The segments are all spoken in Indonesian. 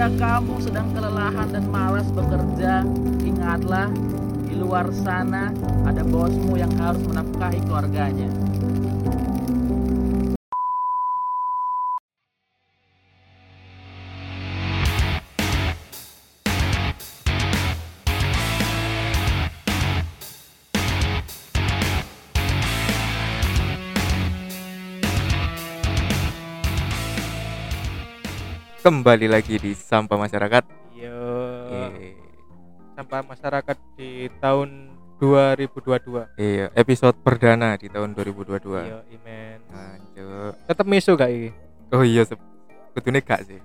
Jika kamu sedang kelelahan dan malas bekerja, ingatlah di luar sana ada bosmu yang harus menafkahi keluarganya. Kembali lagi di Sampah Masyarakat. Iya. Eh, Sampah masyarakat di tahun 2022. Iya, episode perdana di tahun 2022. Iya, imen. Lanjut. Tetep miso gak iki? Oh iya, kudune gak sih.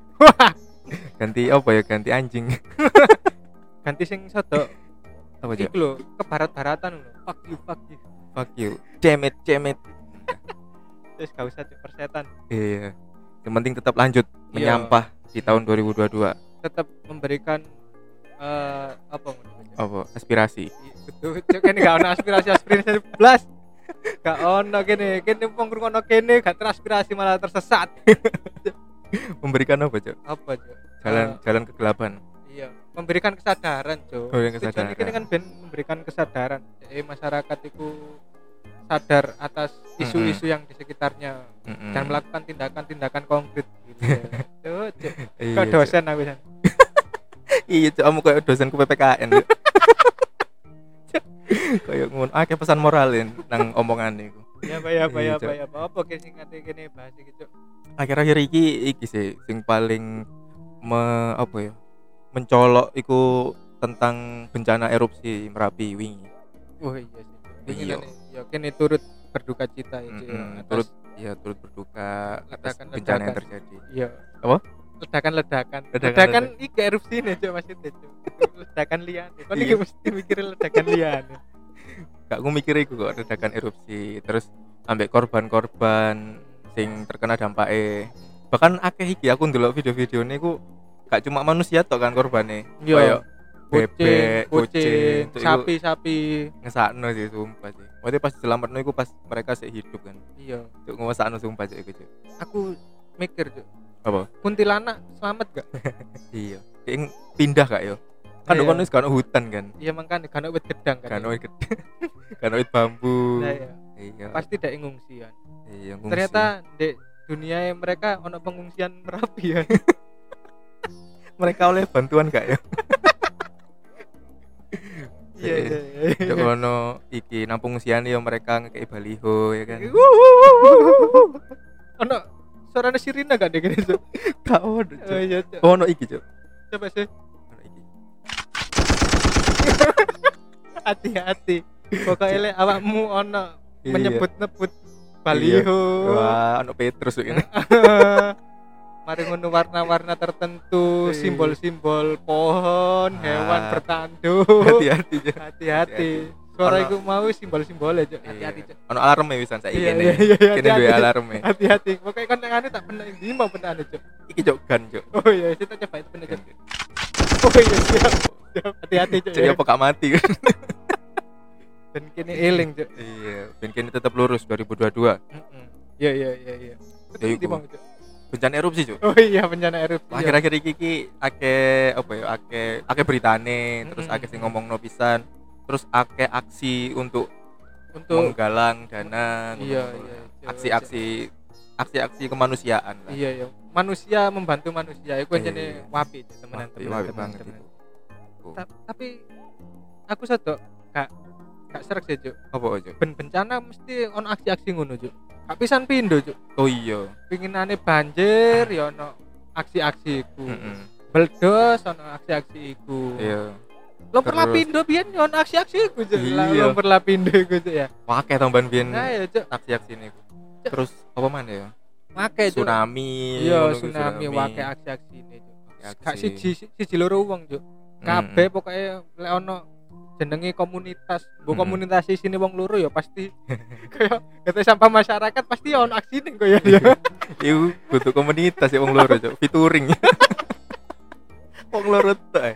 Ganti apa ya? Ganti anjing. Ganti sing sodok apa aja? iku lho, ke barat-baratan lho. Fuck you, fuck you. Fuck you. Damn it. Terus gak usah persetan. Iya. Yang penting tetap lanjut Iya. menyampah di tahun 2022. Tetap memberikan eh apa? Apa? Aspirasi. Betul, cek kene gak ono aspirasi aspirasi blas. Gak ono kene, kene wong ngrungokno kene gak teraspirasi malah tersesat. Memberikan apa, Cok? Apa, Cuk? Jalan Eh, jalan kegelapan. Iya, memberikan kesadaran, Cuk. Oh, yang Tujuan kesadaran. ini kan ben memberikan kesadaran. Jadi masyarakat itu sadar atas isu-isu yang di sekitarnya Mm-mm. dan melakukan tindakan-tindakan konkret gitu. ya. Cuk. Iya, Kok dosen aku kan. Iya, Cok, kamu kayak dosenku PPKN. Cok. kayak ngono akeh pesan moralin nang omongan iku. Ya apa ya apa Iya, ya apa Cuk. ya apa apa sing ngate kene bahas iki, Cuk. Akhir-akhir iki iki sih sing paling me, apa ya? mencolok iku tentang bencana erupsi Merapi wingi. Oh iya sih. Cuk. Kan ya kene turut berduka cita ya, ya, Mm-mm, atas- turut ya turut berduka atas Ledakan-ledakan. bencana yang terjadi. Iya. Apa? Ledakan-ledakan. Ledakan- Ledakan iki erupsi nih, Cuk, maksudnya, Cuk. Ledakan liyane. Kok iki Iya. mesti mikirin ledakan liyane. Gak aku mikir iku kok ledakan erupsi terus ambek korban-korban sing terkena dampaknya bahkan akeh iki aku ndelok video-video niku gak cuma manusia tok kan korbane Iya. Kucing, bebek, kucing, iku sapi-sapi. ngesakno sih sumpah sih waktu pas diselamatno iku pas mereka sih hidup kan Iya. Cuk ngesakno sumpah sih iku Cuk. Aku mikir, Cuk. apa Kuntilanak selamat gak? iya Kayak pindah gak yo kan Iya. kan kan hutan kan Iya makanya kan wit gedang kan. kan wit gede kan wit bambu Nah, iya. iya Pasti tidak ngungsian. iya ngungsi. Ternyata di dunia mereka ono pengungsian merapi ya. mereka oleh bantuan gak ya Iya iya iya. Cuk ono iki nang pengungsian ya mereka ngekei baliho ya kan. Ono suaranya sirina gak deh gini, Cuk? Gak ono. Oh iya, Cuk. Ono iki, Cuk. Coba sih. Ono iki. Hati-hati. Pokoknya awakmu ono Iya. menyebut-nebut baliho. Wah, ono Petrus ini. Mari ngono warna-warna tertentu, Iya. simbol-simbol pohon, hewan Ah. bertanduk. Hati-hati. Hati-hati. Suara itu mau simbol-simbol aja. Hati-hati, Iya. Cuk. Ono alarm e wisan saiki Iya, kene. iya, iya, Kene duwe hati-hati. alarm e. Hati-hati. Pokoknya kan yang anu tak pernah ini mau pernah anu, Cuk. Iki Cuk gan, Cuk. Oh iya, kita coba itu bener, Cuk. Oh iya, siap. Hati-hati, Cuk. Jadi ya. apa gak mati? Dan kini eling, Cuk. Iya, ben kene tetap lurus 2022. Heeh. Iya, iya, iya, iya. Ya Bencana erupsi, Cuk. Oh iya, bencana erupsi. ya. Akhir-akhir iki ki akeh apa ya? Akeh akeh beritane, terus Mm-mm. akeh sing ngomongno pisan. Terus akeh aksi untuk untuk menggalang dana Iya, ngono-ngono. iya, Cuk. aksi-aksi aksi-aksi kemanusiaan lah. Iya, iya. Manusia membantu manusia. Iku Iya. jane wapi, itu. Oh. Ta- Tapi aku sedok gak gak serak sih, Cuk. Apa aja? Ben bencana mesti ono aksi-aksi ngono, Cuk. Gak pisan pindo, Cuk. Oh iya. Pinginane banjir ya ono aksi-aksi iku. Heeh. Beldos ono aksi-aksi iku. Iya. Lomper Terus- lapindo biyen yo ono aksi-aksi iku, Cuk. Iya. Lomper lapindo iku, Cuk ya. Pakai tambahan biyen Nah, ya, Cuk. aksi-aksi ini. Terus apa mana ya? Cuk. Tsunami. Iya, tsunami wake aksi-aksi ini, Cuk. Gak siji siji loro wong, Cuk. kabeh pokoknya lek ono jenenge komunitas bu Mm-mm. komunitas sini wong loro ya pasti kayak kata sampah masyarakat pasti ono aksi nih kok ya ya Iku butuh komunitas ya wong loro, Cuk. Featuring. wong loro tok. eh.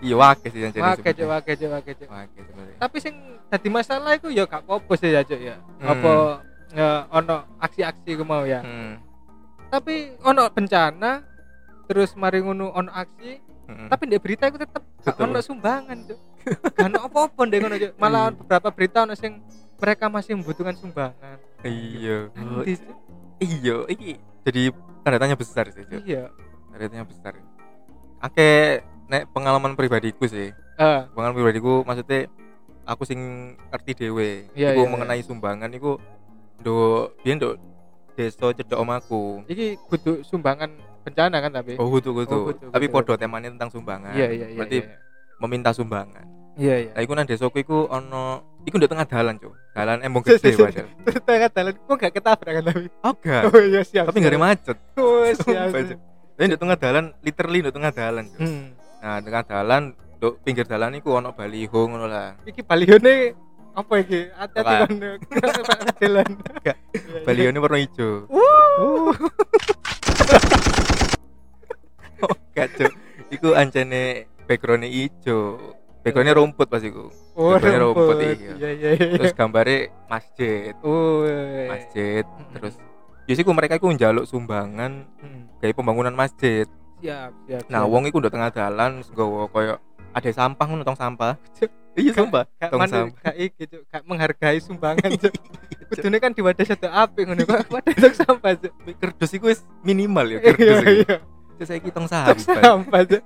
Iya wake sih yang jadi. wake cuk wake cuk wake cuk Wake sebenarnya. tapi sing dadi masalah iku ya gak apa-apa sih ya cuk ya Hmm. apa ya, ono aksi-aksi ku mau ya Hmm. tapi ono bencana terus mari ngono ono aksi Mm-mm. tapi di berita itu tetep gak ono sumbangan cuk ono apa-apa ndek ngono malah Iya. beberapa berita ono sing mereka masih membutuhkan sumbangan. Iya. Iya iki jadi tanda tanya besar sih Cuk. iya. Tanda tanya besar. Ake nek pengalaman pribadiku sih. Eh pengalaman pribadiku maksudnya aku sing ngerti dewe Iya, iku iya, mengenai sumbangan iku do biyen do desa cedok omaku iki kudu sumbangan bencana kan tapi? Oh kudu kudu. Oh, kudu, tapi kudu. podo temanya tentang sumbangan. Iya iya iya berarti iya. Meminta sumbangan iya iya Lah iku nang desaku iku ono iku ndek tengah dalan, Cuk. Dalan embong Cuk, gede padahal. tengah jalan kok gak ketabrak kan tapi Oh, enggak. oh iya siap Tapi ada macet. oh siap Sumpah, Cuk. Tapi ndek tengah dalan, literally ndek tengah dalan, Cuk. hmm. Nah, tengah dalan nduk pinggir dalan iku ono baliho ngono lah. iki balihone apa iki hati-hati Enggak. Iya, iya. Balihone warna ijo. Oh, enggak, Cuk. Iku ancene background ijo. Backgroundnya rumput pas iku. oh Depannya rumput, rumput iya. iya iya iya Terus gambarnya masjid. oh iya. Masjid. Mm-mm. Terus Yus iku mereka iku njaluk sumbangan Hmm. kayak pembangunan masjid. siap siap Nah, siap. wong iku udah tengah dalan terus nggawa koyo ada sampah ngono tong sampah. Iya gak Tong sampah. gak iki cuk gak menghargai sumbangan cuk kudune kan di wadah satu api ngono kok wadah tong sampah cuk Kerdus iku wis minimal ya iya kerdus. iya Terus saiki tong tong sampah. sampah Iya.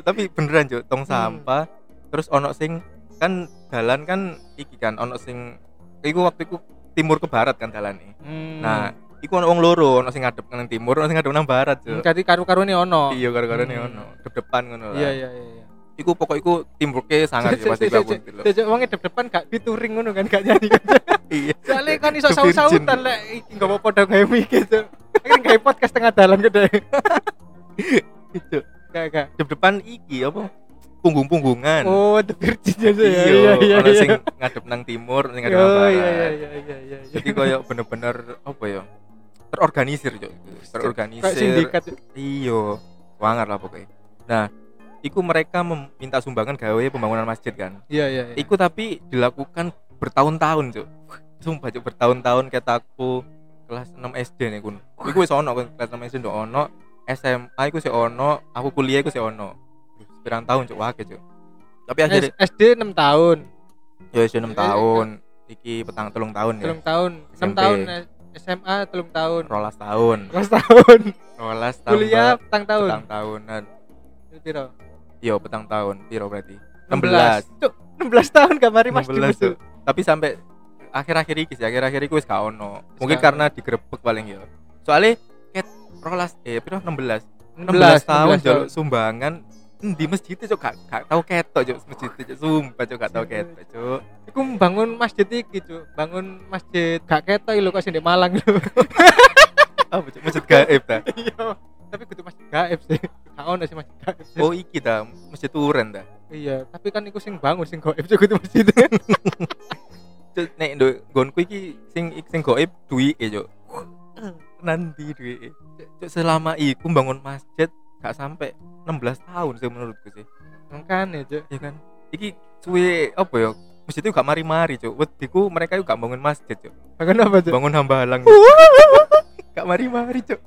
Tapi beneran Cuk, tong Hmm. sampah. Terus ono sing kan dalan kan iki kan ono sing iku waktu iku timur ke barat kan dalane. Hmm. Nah, iku ono wong loro, ono sing ngadep nang timur, ono sing ngadep nang barat, Hmm, Cuk. jadi karu-karune ono Iya, gara-gara Hmm. ono dep-depan ngono lah. iya iya iya iya Iku pokok iku timurke sangat ya pasti aku delok. Cuk wong e depan gak featuring ngono kan gak nyanyi kan Iya. soalnya kan iso saut-sautan lek iki gak apa padha gawe mikir cuk akhirnya gawe podcast tengah dalan gede Itu. gak gak Dep-depan iki apa? Punggung-punggungan. oh the virgin ya iya, iya iya iya sing ngadep nang timur, sing ngadep nang oh barat. iya iya iya iya iya Jadi koyo bener-bener apa ya? Terorganisir, Cuk. Terorganisir. kayak sindikat Cuk. Iya, wangar lah pokoknya. Nah, iku mereka meminta sumbangan gawe pembangunan masjid kan. iya iya iya. Iku tapi dilakukan bertahun-tahun, Cuk. Sumpah, Cuk, bertahun-tahun kata aku kelas 6 SD nih kun. Iku wis ono kelas 6 SD ndok ono, SMA iku sih ono, aku kuliah iku sih ono. Pirang tahun, Cuk, wake, Cuk. Tapi akhirnya SD 6 tahun ya wis 6 Eh, tahun. Iki petang telung tahun ya. telung tahun 6 SMP. tahun eh, SMA telung tahun Rolas tahun. 12 tahun Rolas tambah kuliah petang tahun petang tahunan. piro Iya, petang tahun. Piro berarti? 16 Cuk, 16 tahun gak mari Mas 16, Dimas. Tapi sampai akhir-akhir iki sih, akhir-akhir iki wis gak ono. Mungkin karena digerebek paling ya. Soalnya rolas eh piro 16. 16, 16 tahun 16 jaluk sumbangan di masjid itu cok gak, gak tau ketok cok masjid itu cok sumpah cok gak tau ketok cok Iku bangun masjid iki, Cuk. Bangun masjid gak ketok lho kok sing di Malang lho. apa cok masjid gaib ta Iya. Tapi kudu masjid gaib sih. Gak ono sih masjid gaib. sih. oh iki ta masjid turen ta Iya, tapi kan iku sing bangun sing gaib Cuk kudu masjid. cok nek ndo gonku iki sing sing gaib duwi e cok nanti cok selama iku bangun masjid gak sampai 16 tahun sih menurutku sih. Makane, Cuk. ya kan? Iki suwe apa ya masjid itu gak mari-mari cok wediku mereka juga bangun masjid cok Bangun apa, Cuk? bangun hambalang gak mari-mari cok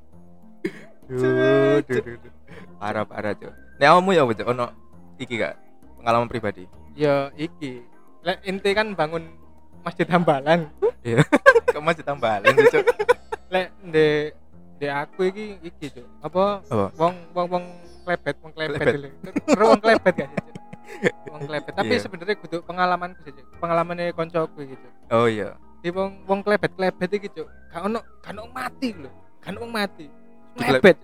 duh, duh, duh, duh. parah parah cok nek kamu ya cok ono iki gak? Pengalaman pribadi? Ya iki. Lek inti kan bangun masjid Hambalang. ke masjid hambalang cok Lek de de aku iki iki, Cuk. Apa wong wong wong klebet, wong lho. Karo wong klebet kan. Cuk. Wong klebet. Tapi Iya. sebenarnya kudu pengalamanku Cuk. Pengalamane koncoku iki, Cuk. oh iya Di wong wong klebet-klebet iki, Cuk. Gak ono gak ono mati lho. Gak ono mati. Klebet.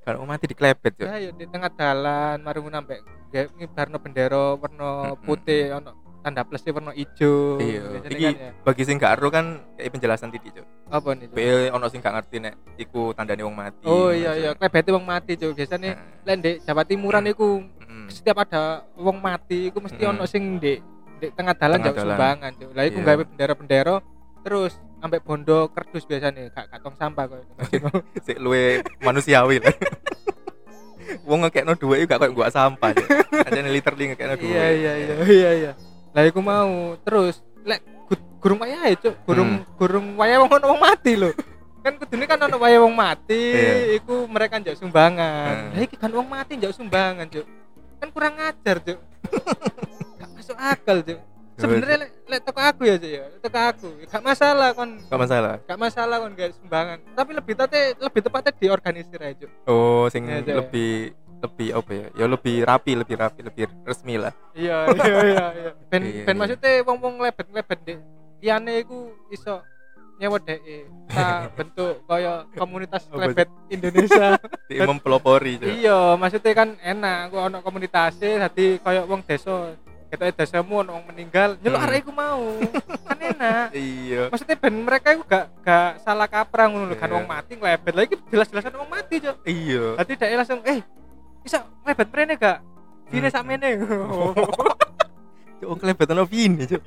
kalau mati diklepet cok Ya ya di tengah dalan ambek gawe ngibarno bendera warna putih ono tanda plus warna ijo. Iya, Biasanya iki- kan ya. bagi sing gak ero kan kayak penjelasan titik cok apa nih? Be ono sing gak ngerti nek iku tandane wong mati Oh iya iya, klebete wong mati, Cuk. Biasanya Nah, lek ndek Jawa Timuran iku mm. setiap ada wong mati iku mesti Mm. ono sing ndek ndek tengah dalan jauh sumbangan, Cuk. Lah iku Iya. gawe bendera-bendera terus ambek bondo kerdus biasanya gak gak tong sampah kok. sik luwe manusiawi lah wong ngekekno dhuwit gak koyo gua sampah cok ajane literally ngekekno dhuwit iya iya iya iya iya. Lah iku mau terus lek gu- gurung wayahe, Cuk. Gurung Hmm. gurung wayahe wong wong mati lho. kan kudune kan ono wae wong mati Iya. iku mereka njak sumbangan Heeh. lah iki kan wong mati njak sumbangan cuk kan kurang ajar cuk gak masuk akal cuk sebenarnya lek lek toko aku ya cuk ya toko aku gak masalah kon gak masalah gak masalah kon gak sumbangan tapi lebih tepatnya lebih tepatnya diorganisir aja cuk oh sing Cuk. lebih lebih apa ya? Ya lebih rapi lebih rapi lebih resmi lah. Iya iya iya iya. Ben Iya, ben iya. maksudnya wong-wong lebet-lebet dek liyane iku iso nyewa dek ta bentuk kaya komunitas lebet Indonesia. Di mempelopori iya maksudnya kan enak aku ono komunitasnya dadi kaya wong desa. Ketoke desamu ono wong meninggal nyeluk Hmm. arek iku mau. Kan enak. Iya. Maksudnya ben mereka iku gak gak salah kaprah ngono lho. Kan Iya. wong mati ngelebet lagi jelas-jelasan wong mati cok iya. Dadi dhek langsung eh bisa ngelebet mrene gak Vine Hmm. sakmene Cuk, wong kelebet ono vini Cuk.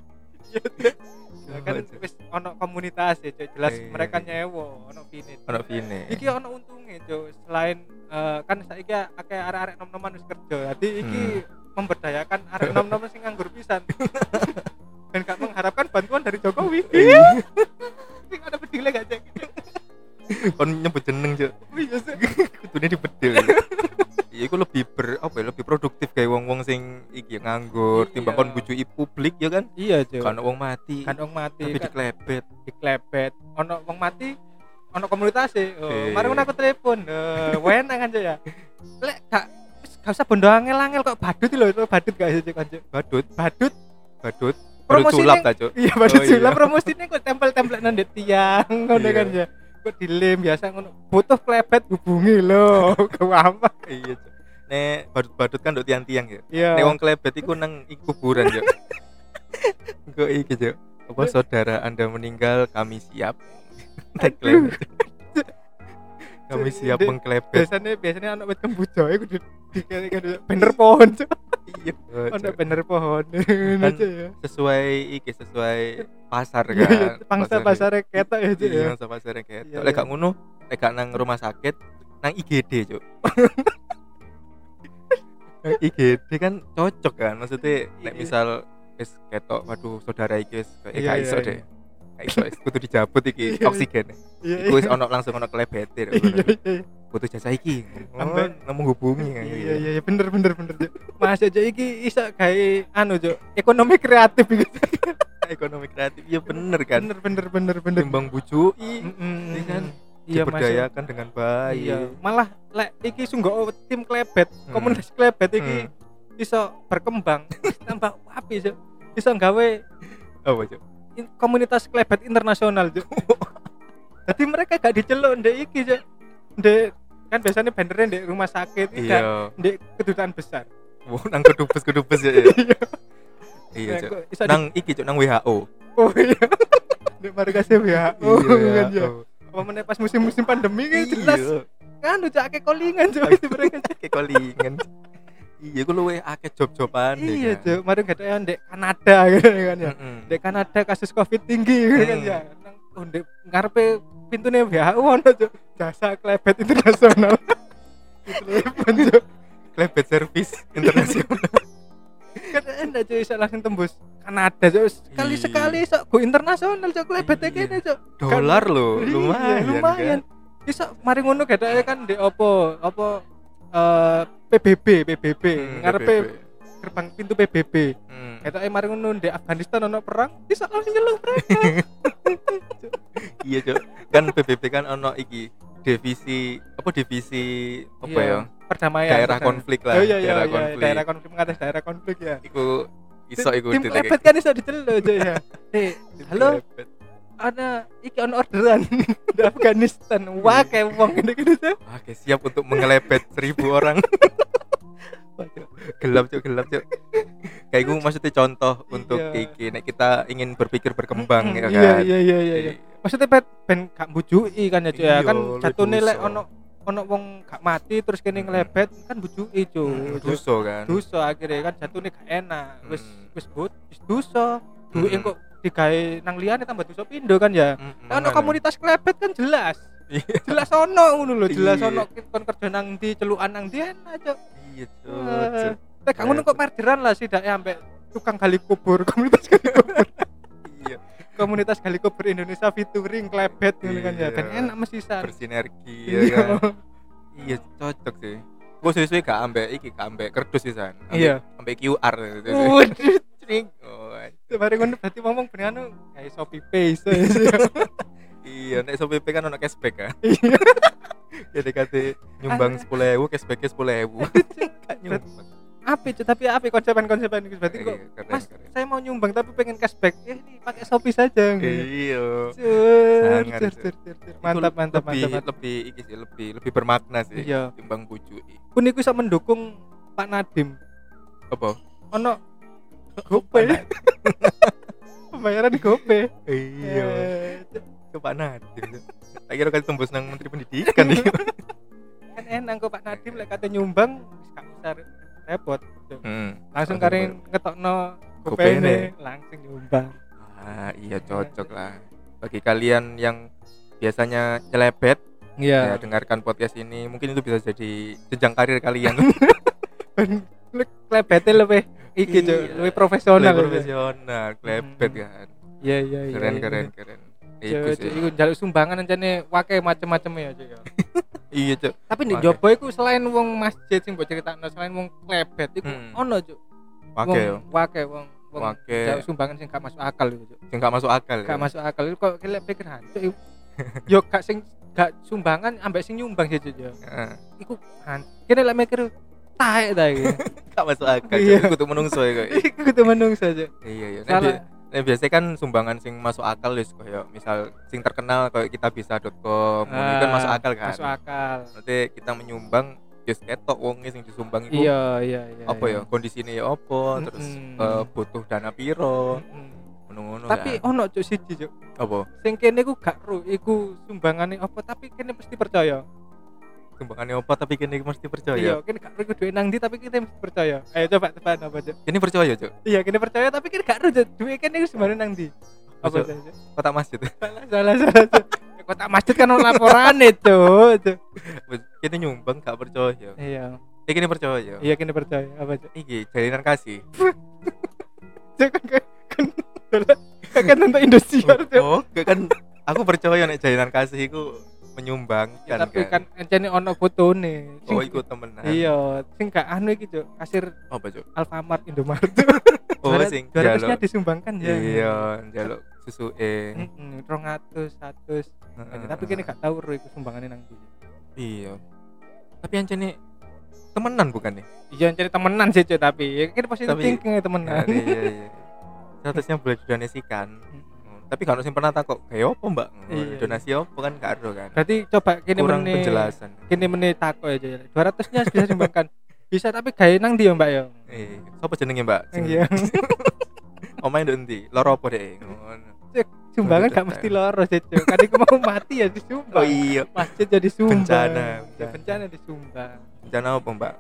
Ya kan Cuk. wis ono komunitas ya Cuk. jelas Iya, mereka iya. nyewa ono Vine ono vini iki ono untungnya Cuk. selain eh, kan saiki akeh arek-arek nom-noman wis kerja jadi iki Hmm. memberdayakan arek nom-nom sing nganggur pisan dan gak mengharapkan bantuan dari Jokowi Iya. sing ada bedile gak cek kon nyebut jeneng Cuk. iya sih kudune dibedil iya iku lebih ber apa ya lebih produktif kayak wong-wong sing iki nganggur Iya. timbang kon bujui publik ya kan? Iya Cuk. kan wong mati. Kan wong mati tapi kan diklebet. diklebet. Ono wong mati ono komunitas e oh, Eh. mari ngono aku telepon eh enak kan ya? Lek gak wis gak usah bondo angel-angel kok. Badut lho itu badut gak sih kan badut? Badut? Badut? Promosi sulap ta Cuk? iya badut Oh, iya. sulap. Promosinya kok tempel-tempel nang tiang ngono Iya. kan ya kok dilem biasa ngono. Butuh klebet hubungi lo ke apa iya. Nek badut-badut kan nduk tiang-tiang ya iya. Nek wong klebet iku nang iku kuburan Cuk. kok iki Cuk. apa saudara anda meninggal kami siap kami siap mengklebet biasanya biasanya anak wit kembuja iku di banner pohon iya Cuk. banner pohon. Kan ya. sesuai iki sesuai pasar Iya, kan. pangsa pasar ketok ya Cuk, ya. Iya pangsa pasar kayak Iya, lek gak ngono lek gak nang rumah sakit nang IGD cuk IGD kan cocok kan? Maksudnya nek Iya. misal wis ketok waduh saudara iki wis eh Iya, gak iya, iso iya. deh. gak iso wis kudu dijabut iki Iya, iya. oksigen. Iya iku wis ono langsung ono klebete iya iya butuh jasa iki. Ambek- oh, nemu hubungi. Iya iya iya bener bener bener. Mas aja iki iso gawe anu Cuk, ekonomi kreatif iki. Ekonomi kreatif iya bener kan? Bener bener bener bener. Timbang Mm-mm. Iya kan? Iya mas diberdayakan dengan baik iya malah lek iki sungguh tim klebet Hmm. komunitas klebet iki Hmm. iso berkembang tambah api iso gawe apa cuk in- komunitas klebet internasional Cuk. jadi mereka gak diceluk ndek iki Cuk. ndek kan biasanya bannernya ndek rumah sakit iya ndek kedutaan besar Wow, nang kedubes kedubes ya. ya. iya, Nah, Cuk. di- Nang iki Cuk, nang WHO. oh iya ndek markasnya WHO kan ya Apa pas musim-musim pandemi kan jelas kan udah akeh callingan Cuk, itu mereka. Kayak kolingan. Iya, gue luwe akeh job-joban iya kan. Cuk. mari gak ada yang ndek Kanada gitu kan ya. Dek Kanada kasus Covid tinggi gitu kan ya. Nang oh, ndek ngarepe pintune WHO ono. Jasa klebet internasional. Telepon Cuk. Klebet service internasional. Kan Cuk iso langsung tembus Kanada Cuk. Sekali Iya. sekali iso go internasional Cuk klebet Iya. kene Cuk. Dolar loh, Iya, lumayan. lumayan. Kan? Iso mari ngono gak kan ndek opo eh PBB PBB Hmm, ngarepe gerbang pintu PBB. Hmm. Ketoke mari ngono ndek Afghanistan ono perang, iso langsung nyeluk mereka. Iya, Cuk. Kan PBB kan ono iki divisi apa divisi apa Iya, ya? Perdamaian. Daerah perdamaian. konflik lah, Oh iya iya daerah iya, konflik. daerah konflik mengatasi daerah konflik ya. Iku iso iku Tim klebet kan iso diceluk aja ya. Eh, tim halo, ana iki ono orderan di Afghanistan. Wah, kayak wong gini-gini tuh. Oke, siap untuk mengelepet seribu orang. Wah, gelap cuk, gelap cuk. Kayak gue maksudnya contoh untuk Iya. iki, nek kita ingin berpikir berkembang ya Iya kan. iya iya iya. iya. Maksudnya ben ben gak bujui kan ya, Cuk, ya. Iya, Kan lek dosa. ono ono wong gak mati terus kene ngelebet kan bujui, Mm, Cuk. Dosa kan. Dosa akhirnya kan jatune gak enak. Wis Mm. wis but wis dosa. Duit Mm. kok digawe nang liyane tambah dosa pindo kan ya. Mm, Nah, ono komunitas klebet kan jelas. Iya. jelas ono ngono lho, jelas Iya. ono kon kerja nang ndi, celukan nang ndi enak, Cuk. Iya, Cuk, Eh. Nek gak ngono kok merderan lah sih dak ambek tukang gali kubur, komunitas gali kubur. Komunitas Galikober Indonesia featuring klebet ngono kan ya. Ben enak mesti san. bersinergi ya iya. kan? Iya cocok sih. Gue sesuai gak ambek iki gak ambek kerdus sih san. Iya. ambek QR gitu. waduh oh, Sebari ngono berarti ngomong ben anu kayak copy paste iya nek SOPP kan ono cashback kan iya. Jadi kate nyumbang sepuluh ewu cashbacknya sepuluh ewu. Gak nyumbang. Apa itu tapi apa konsepan-konsepan itu berarti kok Iya, keren, mas keren. saya mau nyumbang tapi pengen cashback. Eh ini pakai shopee saja iya. Cur, cur, Cur. cur, cur, mantap mantap lebih, mantap mantap. lebih iki sih lebih lebih bermakna sih Iya. timbang bujui pun iku bisa mendukung Pak Nadim apa? Ono gopay pembayaran gopay iya. Eh, coba Nadim tak kira kali tembus nang menteri pendidikan nih. Kan enak kok Pak Nadim lek kate nyumbang gak usah repot Cuk. hmm. langsung karen ngetokno Gopay langsung nyumbang ah iya cocok lah bagi kalian yang biasanya nyelebet ya iya dengarkan podcast ini mungkin itu bisa jadi jenjang karir kalian klebete lebih iki Iya. lebih profesional Lebih ya. profesional klebet Hmm. kan iya iya iya keren iya. keren keren Iku sih iku njaluk sumbangan ancane wake macem-macem ya Cuk ya iya cok tapi di. Jobo iku selain wong masjid sing mbok critakno selain wong klebet iku Hmm. ono Cuk wong yo wake wong njaluk sumbangan sing gak masuk akal Cuk. Sing gak masuk akal gak ya. masuk akal. Itu kok kelek pikir hancur yo gak sing gak sumbangan ambek sing nyumbang sih Heeh. iku hancur kene lek mikir taek ta iki? Gak masuk akal Iya. kudu menungso ya kok iku kudu menungso Cuk. Iya iya. Nek salah. nek biasanya kan sumbangan sing masuk akal wis koyo misal sing terkenal kayak kita bisa.com itu kan Ah, masuk akal kan? masuk akal. Nanti kita menyumbang just ketok wongnya sing disumbang itu iya iya iya apa iya. ya kondisinya ya apa? Terus eh, butuh dana piro? Ngono-ngono tapi kan. ono Cuk siji Cuk. Apa? Sing kene ku gak ro iku sumbangane apa? Tapi kene mesti percaya. Sumbangannya apa? Tapi kini mesti percaya? Iya kene gak iku duwe nang ndi tapi kita mesti percaya. Ayo coba tebak apa Cuk? Ini percaya cok iya kene percaya tapi kene gak Cuk. Duwe kene iku sumbangan nang ndi? Apa Cuk? Cuk? kota masjid. Salah salah salah Cuk. kota masjid kan laporan itu. Cuk. kini nyumbang gak percaya. Iya. Eh kini percaya? Iya kene percaya. Apa Cuk? iki jalinan kasih. Cuk, kan kan kan kan kan nonton Indosiar oh gak kan aku percaya nek jalinan kasih iku menyumbang Ya, kan tapi kan. encene ono fotone Sing- oh ikut temenan. Iya sing gak anu iki Cuk. kasir apa cok Alfamart Indomaret. Oh sing jaluk. Disumbangkan ya. Iya jaluk susu eh Heeh, 200, 100. Tapi kene gak tau ro iku sumbangane nang ndi. iya tapi yang nih temenan bukan nih Iya cari temenan sih cuy tapi ya kene positif Tapi- thinking ya temenan. iya iya iya statusnya boleh didonasikan Hmm, tapi kalau sing pernah takut kayak apa mbak Iya. donasi apa kan gak ada kan Berarti coba kene kurang penjelasan kene meneh takok aja ya. 200-nya bisa sumbangkan. bisa tapi gawe nang ndi ya Mbak ya? eh siapa jenenge mbak Iya. omae ndek endi loro apa deh ngono Sumbangan gak mesti loro sih cuy. Kan iku mau mati ya disumbang. oh iya Masjid jadi sumbang. Bencana, Ya, bencana. bencana disumbang. bencana apa mbak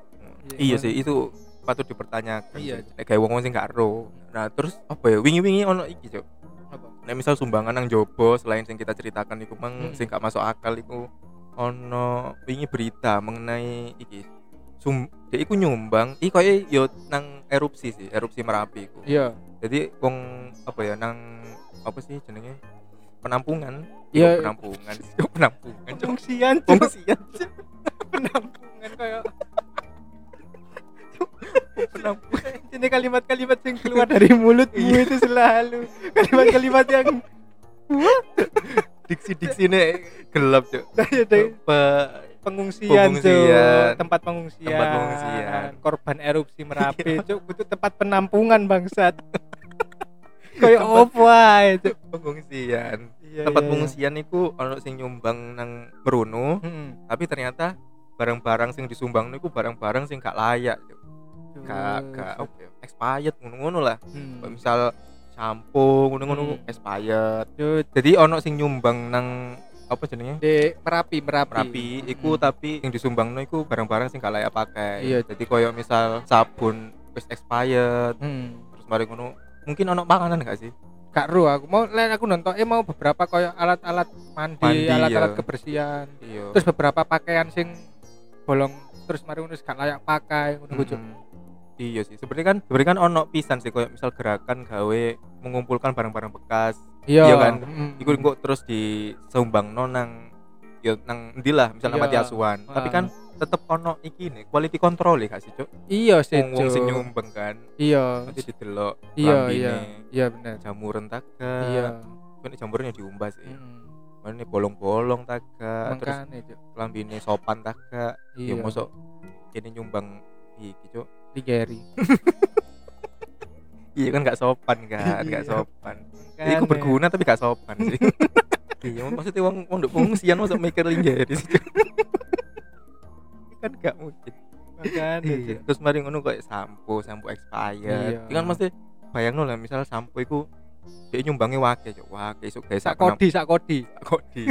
Iya, iya sih itu patut dipertanyakan Iya. Nek kayak wong sing gak ero nah terus apa ya wingi-wingi ono iki cok Apa? Nek misal sumbangan nang jobo selain sing kita ceritakan iku mang Hmm. sing gak masuk akal iku ono wingi berita mengenai iki sum dia iku nyumbang iki koyo yo nang erupsi sih erupsi merapi iku Iya. Jadi wong apa ya nang apa sih jenenge penampungan Iya. Yo, penampungan penampungan cok Pengungsian pengungsian Cok. penampungan kayak penampungan ini kalimat-kalimat yang keluar dari mulutmu Iya. itu selalu kalimat-kalimat yang diksi-diksi ini gelap cok dari Pe- pengungsian, Pengungsian. Cuk. tempat pengungsian Tempat pengungsian. korban erupsi merapi cuk butuh tempat penampungan bangsat kayak opo ae pengungsian Iya, tempat iya, pengungsian itu ono sing nyumbang nang Meruno iya. Mm-mm. tapi ternyata barang-barang sing disumbang niku barang-barang sing gak layak gak gak apa ya, expired ngono-ngono lah Hmm. Misal shampoo ngono-ngono Hmm. expired jadi ono sing nyumbang nang apa jenenge di merapi merapi Merapi iku Mm-mm. tapi yang disumbang iku barang-barang sing gak layak pakai Iya. jadi koyo misal sabun wis expired Hmm. terus mari ngono mungkin ono makanan gak sih gak ru aku mau lain aku nonton eh mau beberapa kayak alat-alat mandi, Mandi, alat-alat iya. kebersihan iya terus beberapa pakaian sing bolong terus mari ngono wis gak layak pakai ngono. Mm-mm. Iya sih, sebenarnya kan sebenarnya kan ono pisan sih kayak misal gerakan gawe mengumpulkan barang-barang bekas iya Iya kan? mm. iku kok terus disumbang nang yo nang ndi lah misalnya Iya. mati asuhan tapi kan tetep ono iki nih quality control ya gak sih cuk? Iya sih wong wong sing Cuk. nyumbang kan iya. nanti didelok iya iya. Iya benar jamuran taga iya. Kan jamurannya diumbah sih. Mm. mana nih bolong-bolong taga terus Cuk. lambene sopan taga iya ya mosok ini nyumbang iki cuk. Di Gary iya kan gak sopan kan? Gak Iya. sopan. Iku berguna tapi gak sopan sih. iya, maksudnya wong nduk pengungsian masuk mikir linggeri sih. Kan gak mungkin. makanya Iya. Terus mari ngono kayak sampo, sampo expired. Iya. Iya. Kan mesti bayangno lah misal sampo iku dia nyumbangi wake cok. Wake iso gawe sak sak kodi sak kodi kodi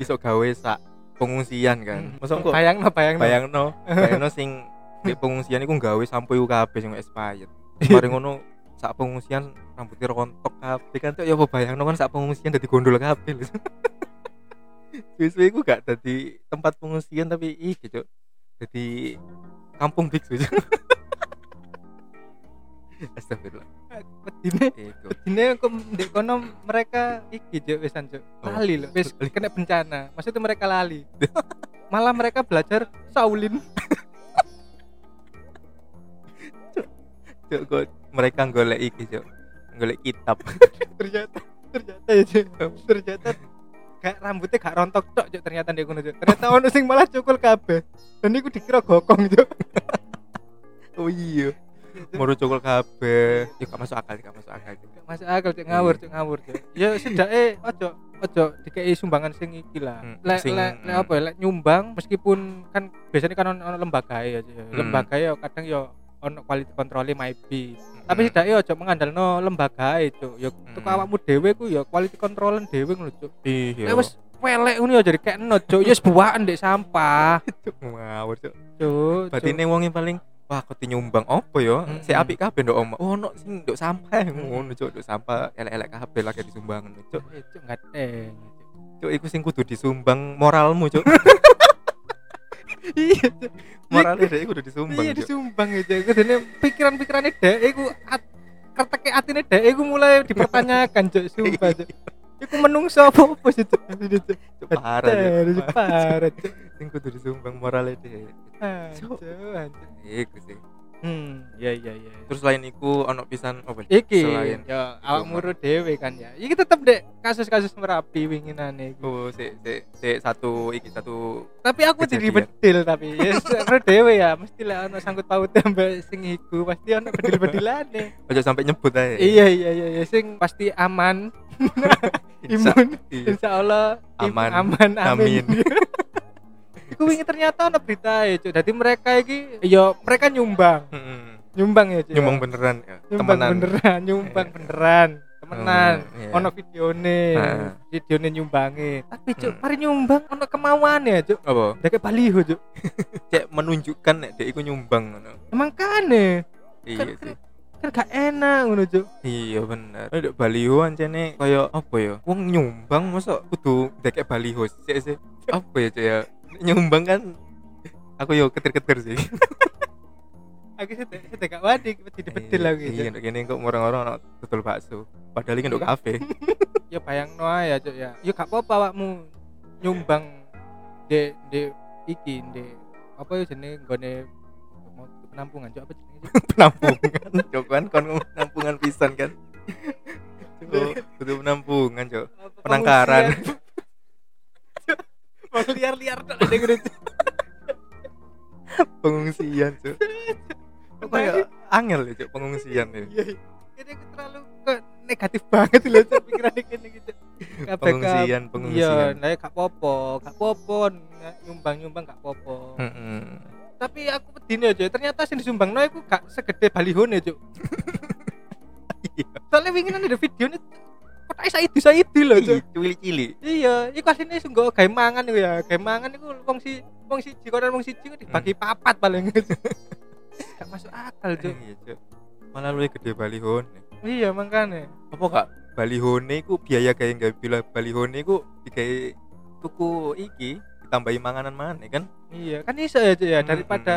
iso gawe sak pengungsian kan. Masa kok bayang no bayang bayangno bayangno sing di pengungsian iku gawe sampo iku kabeh sing expired. Mari ngono sak pengungsian rambutnya rontok kabeh kan tuh ya apa bayangno kan sak pengungsian dadi gondol kabeh Suwe-suwe iku gak dadi tempat pengungsian tapi iki cok dadi kampung biksu. Astagfirullah. Wedine Iku. wedine kok ndek kono mereka iki Cuk wisan Cuk. Oh. Lali lho, wis kena bencana. Maksudnya mereka lali. Malah mereka belajar Shaolin. Cuk, kok mereka golek iki cok golek kitab ternyata ternyata ya Cuk. Ternyata gak rambutnya gak rontok tok Cuk ternyata ndek kono Cuk. Ternyata ono sing malah cukul kabeh. Dan iku dikira gokong Cuk. oh iya mau cokol kabeh ya gak masuk akal gak masuk akal. Gak masuk akal Cuk ngawur Cuk ngawur Cuk. Ya sedake ojo ojo dikei sumbangan sing iki lah. Hmm, Lek lek lek apa ya, lek nyumbang meskipun kan biasanya kan ono lembaga ya Cuk. Hmm. Lembaga ya kadang ya ono quality control maybe. Tapi Hmm. sedake ojo mengandalno lembaga Cuk. Ya teko Hmm. awakmu dhewe ku ya quality controlan dhewe ngono Cuk. iya Lek wis welek ngono ya jadi Cuk. Ya wis buakan ndek sampah. Cuk, ngawur cok Cuk. berarti ini wongnya paling wah kok nyumbang apa ya Mm-mm. si apik kabeh ndok omah oh no sing ndok sampah ngono cok ndok sampah elek-elek kabeh lagi disumbangan cok Eh, Cuk enggak teng. cok iku sing kudu disumbang moralmu cok Iya moralnya deh kudu disumbang iya cok disumbang itu aku dene pikiran-pikirannya dek iku at, kerteke atine dek iku mulai dipertanyakan cuk. Sumpah cuk. Iku menungso apa apa sih. Cuk, parah cok parah cuk. Sing kudu disumbang moralnya deh hancur. iku sih hmm. Iya iya iya. Terus lain iku ono pisan apa iki selain ya awak muru dhewe kan ya. Iki tetep dek kasus-kasus merapi winginane iku oh si si si satu iki satu tapi aku jadi bedil tapi. Ya seru dhewe ya. Mesti lah ono sangkut paut ambek sing iku pasti ono bedil-bedilane. Aja sampai nyebut aja iya iya iya iya, sing pasti aman. Insya- imun. iya. insya Allah im- Aman. aman amin, Amin. Iku wingi ternyata ono berita ya cuk. Jadi mereka iki ya mereka nyumbang. Mm-mm. nyumbang ya cuk nyumbang beneran ya? Nyumbang temenan. beneran nyumbang Iya. beneran. Temenan. Hmm, iya. ono videone. Heeh. videone nyumbangi tapi cuk Hmm. mari nyumbang ono kemauan ya cuk. Apa? Dek baliho cuk. Cek menunjukkan nek dia iku nyumbang ngono. Emang kane? Iya Kan- sih kan gak enak ngono cuk. Iya bener. Ada baliho ancene kaya apa ya? Wong nyumbang masa kudu dekek baliho sih sih. Apa ya cek ya nyumbang kan? Aku yo ketir-ketir sih. Aku sedek sedek gak wadi bedil lagi iya nduk kene kok orang-orang ono tutul bakso. Padahal iki nduk kafe. Ya bayang no ya cuk ya. Ya gak apa-apa awakmu nyumbang de de iki de apa ya jenenge nggone mau penampungan cuk apa Cuk? penampungan cok kan kon penampungan pisan kan? Oh, butuh penampungan cok Penangkaran. Pengungsian. Liar-liar ada gede pengungsian cok kok kayak angel ya cok pengungsian ya iya iya. ini aku terlalu kok negatif banget loh cuk pikirannya gini gitu. Pengungsian kab- iya pengungsian nah gak popo gak popo nyumbang nyumbang gak popo tapi aku pedine aja ternyata sing disumbang no aku gak segede balihone cuk. Iya. soalnya wingi nang ada video nih kok tak saidi saidi loh cuk. Ih, cili-cili iya iku asline sungguh gawe mangan iku ya. Gawe mangan iku wong si wong siji koran wong siji dibagi papat paling. Gak masuk akal cuk. Iya cok malah lu gede balihone iya makanya apa kak balihone ku biaya kayak nggak bila balihone ku digawe tuku iki ditambahi manganan mana kan? Iya kan iso ya cuk ya. Hmm, daripada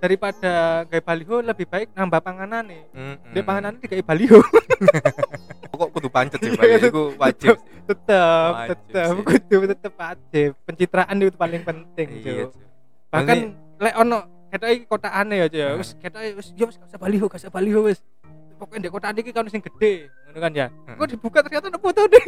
daripada gawe baliho lebih baik nambah panganan nih mm, mm, dia panganan digawe baliho pokok kudu pancet sih Iya, Bali iku wajib tetep tetep sih. kudu tetep wajib. Pencitraan itu paling penting Iya, Cuk. Cuk. bahkan lek ono ketok iki kotakane ya Cuk, wis ketok wis yo wis gak usah baliho gak usah baliho wis. Pokoknya di kotak iki kan sing gede ngono kan ya. Kok dibuka ternyata ada foto deh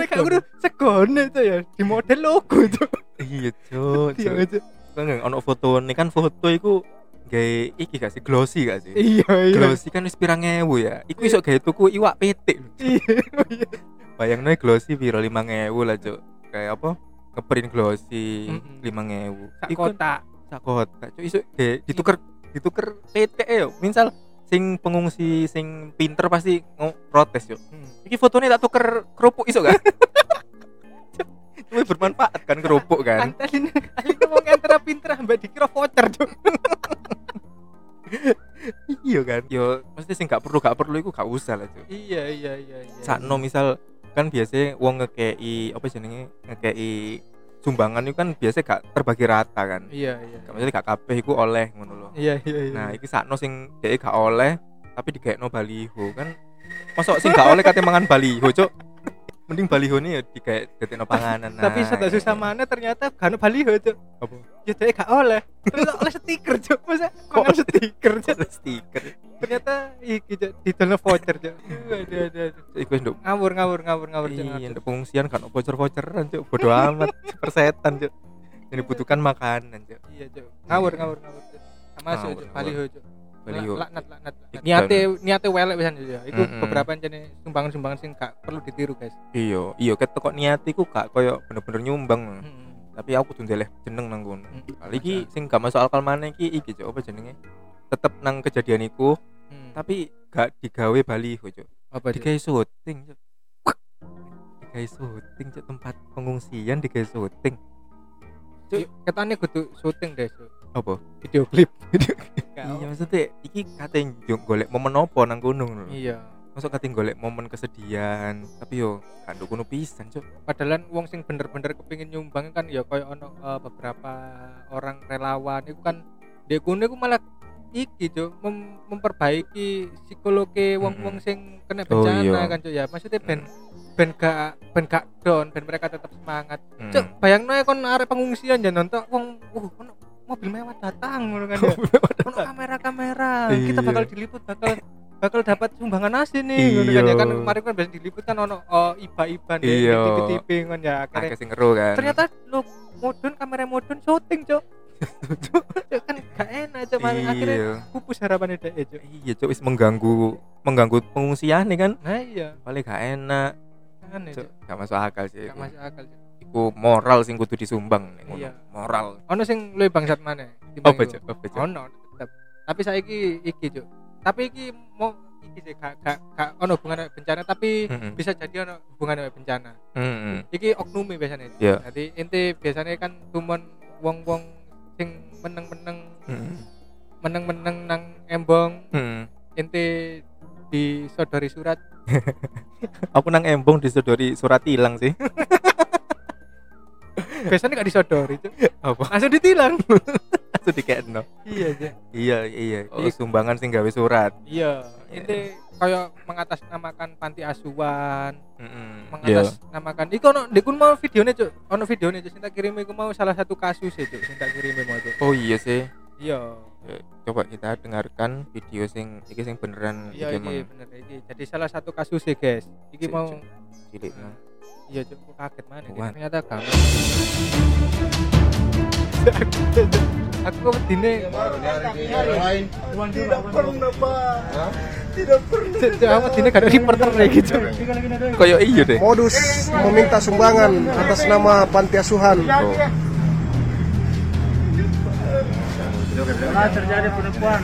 gak kudu segone itu ya. Di model logo itu. Iya, Cuk. Iya, Cuk. Kan ono foto nih kan foto iku gawe iki gak sih glossy gak sih? Iya, iya. Glossy kan wis pirang ewu ya. Iku iso gawe tuku iwak petik. Iya, iya. Bayangno glossy piro 5000 lah, Cuk. Kayak apa? Ngeprint glossy Mm-mm. 5000. Sak kan kotak. sak kotak. Cuk iso gawe dituker dituker petik yo. Misal sing pengungsi sing pinter pasti protes yo. Hmm. Iki fotonya tak tuker kerupuk iso gak? Cuma bermanfaat kan kerupuk kan. Kali ngomong antara pinter ambek dikira voucher, Cuk. Kan yo mesti sing gak perlu gak perlu iku gak usah lah cuy Iya, iya, iya, iya. sakno misal kan biasanya wong ngekei apa jenenge ngekei sumbangan itu kan biasa gak terbagi rata kan Iya, iya. gak maksudnya gak kabeh iku oleh ngono loh Iya, iya, iya. nah iki sakno sing dhek gak oleh tapi digaekno baliho kan masuk sing gak oleh kate mangan baliho cuk mending baliho nih ya digaek dadekno panganan nah, tapi sudah susah mana ternyata ono baliho, Cuk. apa Ya dhek gak oleh. Terus oleh stiker, Cuk. Masa kok stiker, Cuk? Kok stiker Ternyata iki, Cuk, didolno voucher, Cuk. Aduh, aduh, aduh. iku nduk Ngawur, ngawur, ngawur, ngawur. Iya, nduk pengungsian kan voucher-voucheran, Cuk. Bodo amat, persetan, Cuk. Yang dibutuhkan makanan, Cuk. Iya, Cuk. Ngawur, ngawur, ngawur. Ngawur, Cuk. ngawur. Baliho, Cuk. Baliho. Laknat, laknat. Niate niate welek pisan ya. Iku Mm-mm. beberapa jenis sumbangan-sumbangan sing gak perlu ditiru, guys. Iya, iya ketok kok niat iku gak koyo bener-bener nyumbang. Hmm. Tapi aku kudu ndeleh jeneng nang kono. Hmm. Kali iki sing gak masuk akal maneh iki iki, Cuk. Apa jenenge? Tetep nang kejadian iku, Hmm. tapi gak digawe baliho, Cuk. apa? Digawe syuting, Cuk. Digawe syuting, Cuk. Tempat pengungsian digawe syuting. Yuk, Ketane kudu syuting deh, Cuk. Apa? Video klip. Iya, maksudnya iki kate golek momen apa nang kono ngono lho. Iya. masuk kate golek momen kesedihan tapi yo gak kono pisan cuk Padahal wong sing bener-bener kepingin nyumbang kan ya koyo ono eh, beberapa orang relawan itu kan dia kuno iku malah iki Cuk, mem- memperbaiki psikologi wong-wong sing kena Oh, bencana iya. kan Cuk ya. Maksudnya ben ben gak ben gak down, ben mereka tetap semangat. Hmm. Cuk, bayangno ya kon arek pengungsian ya nonton wong uh ono mobil mewah datang ngono kan ya. Ono kamera-kamera. Kita Iya. bakal diliput bakal bakal dapat sumbangan nasi nih ngono Iya. kan ya. Kan kemarin kan biasa diliput kan ono oh, iba-iba nih di Iya. TV-TV kan ya. Akhirnya sing ngeru kan. ternyata lo modern kamera modern syuting cok kan gak enak cok malah akhirnya iya. pupus harapannya deh cok iya cuk wis mengganggu mengganggu pengungsian nih kan. Nah iya. Paling gak enak. Kan ya cok gak masuk akal sih gak masuk akal cok iku moral sing kudu disumbang nek ngono Iya. moral ono sing luwih bangsat mana apa cuk apa cuk ono tetep tapi saya iki cok tapi iki mau iki sih gak gak gak ono hubungan bencana tapi Mm-mm. bisa jadi ono hubungan bencana Mm-mm. iki oknumi biasanya Iya. jadi inti biasanya kan tumon wong-wong sing meneng-meneng Mm-mm. meneng-meneng nang embong Mm-mm. inti disodori surat aku nang embong disodori surat hilang sih biasanya gak disodori apa? Langsung ditilang. Itu dikekno. Iya aja iya iya. Oh, Iya. sumbangan sing gawe surat. Iya. Inti kayak mengatasnamakan panti asuhan Mm-mm. Iya. mengatasnamakan iku ono ndek mau videonya cuk. Ono videonya cuk sing tak kirim iku mau salah satu kasus ya cuk sing tak kirim mau cuk. Oh iya sih. Iya. Eh, coba kita dengarkan video sing iki sing beneran iya iki emang. bener iki. Jadi salah satu kasus ya guys. Iki mau cilik no. Iya cuk kok kaget mana. Wan. ternyata kamu aku kok wedine Cuk, cuk, aku wedine gak ada reporter kayak gitu koyo iya deh? Modus meminta sumbangan atas nama panti asuhan. oh. Terjadi penipuan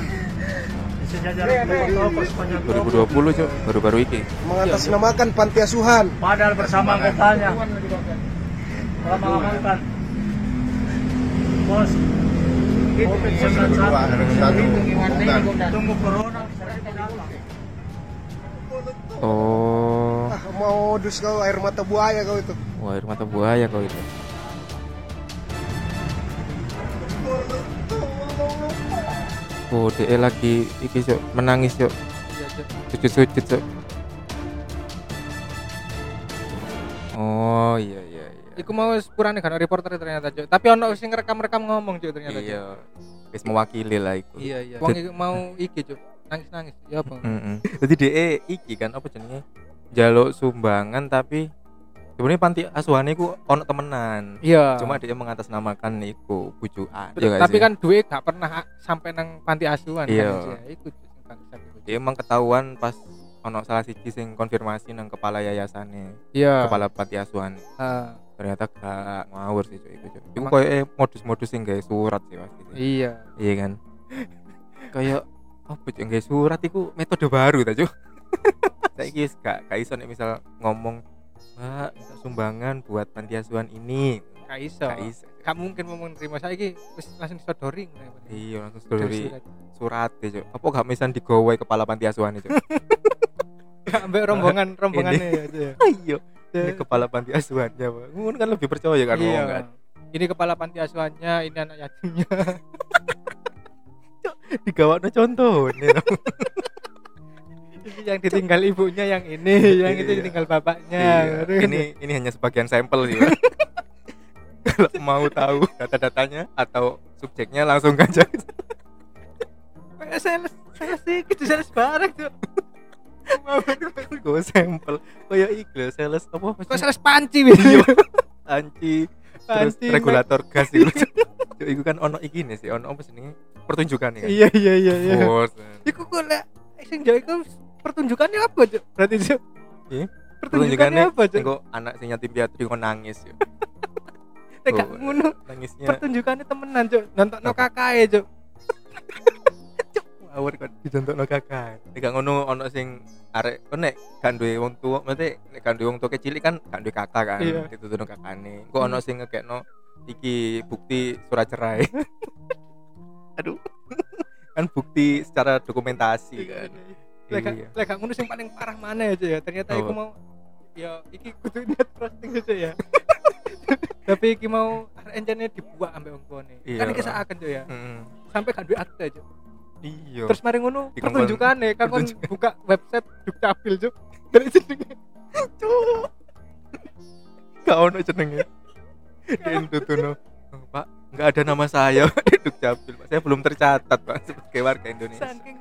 2020 cok baru-baru iki. Mengatasnamakan panti asuhan. padahal bersama anggotanya telah mengamankan. Pos COVID-19 tunggu corona oh. Ah, modus kau air mata buaya kau itu. wah air mata buaya kau itu oh DE lagi iki cok menangis cok Iya, sujud-sujud Cuk. oh iya iya iya Iku mau sepurane kan reporter ternyata Cuk. Tapi ono sing rekam-rekam ngomong Cuk ternyata. Cuk. iya wis mewakili lah iku Iya iya. Wong iku mau iki Cuk. Nangis-nangis. Ya apa? Heeh. Jadi DE iki kan apa jenenge? Jaluk sumbangan tapi sebenarnya panti asuhan iku ono temenan. Iya. Cuma dia mengatasnamakan iku bujukan. Iya tapi sih? kan duit gak pernah sampai nang panti asuhan Iya. kan. Iku dia emang ketahuan pas ono salah siji sing konfirmasi nang kepala yayasannya, Iya. kepala panti asuhan. Ah, Ternyata gak ngawur sih iku. Cuk. Iku Emang- koyo eh, modus-modus sing gawe surat sih pasti. sih. iya. Iya kan. kayak apa Cuk, gawe surat iku metode baru ta, Cuk. Saiki wis gak gak iso nek misal ngomong Mbak, minta sumbangan buat panti asuhan ini. Gak iso. Gak mungkin mau menerima saiki wis langsung disodoring. Iya, langsung dari surat ya, Cuk. Apa gak misal digawe kepala panti asuhan itu? Gak ambek rombongan rombongannya ya. Cuk, ya. Iya. Ini kepala panti asuhannya, Pak. Ngono kan lebih percaya kan Iya. ngomong kan. Ini kepala panti asuhannya, ini anak yatimnya. Digawakno contohnya. Yang ditinggal ibunya yang ini, yang itu Iya. ditinggal bapaknya. Iya. Ini ini hanya sebagian sampel sih. Kalau mau tahu data-datanya atau subjeknya langsung aja. sales, sales sih, itu sales barang tuh. Gue sampel. Kayak ikhlas sales apa Kok sales panci? Iya. Anci terus Panci, regulator gas itu. Iku kan ono iki nih sih, ono apa sih pertunjukan kan. Iya iya iya iya. Bos. Iku kok lek sing jauh pertunjukannya apa, Cuk? Berarti, Cuk. Iya. Pertunjukannya apa, Cuk? Engko anak sing yatim piatu kok nangis yo. Nek gak Oh. ngono, Nangisnya pertunjukannya temenan, Cuk. Nonton no kakae, Cuk. ngawur kan dicontohno kakak. Nek gak ngono ono sing arek kok nek gak duwe wong tuwa, maksudnya nek gak duwe wong tuwa kecil kan gak duwe kakak kan, Iya. dituturno kakane. Kok ono sing ngekekno iki bukti surat cerai. Aduh. kan bukti secara dokumentasi kan. Lek gak- Iya. lek gak ngono sing paling parah mana ya, ya. Ternyata iku Apa? mau ya iki kudu net roasting Cuk ya. Tapi iki mau encene dibuat ambek wong tuane. Iya. Kan iki akan Cuk ya. Heeh. Sampai gak duwe akte, Cuk. Iya. Terus mari ngono Dikongkon- pertunjukane kan kon pertunjukan. buka website Dukcapil, Cuk. Dari jenenge Cuk. Gak ono jenenge. Den tutuno. Oh, Pak, nggak ada nama saya di Dukcapil. Pak. Saya belum tercatat, Pak, sebagai warga Indonesia. saking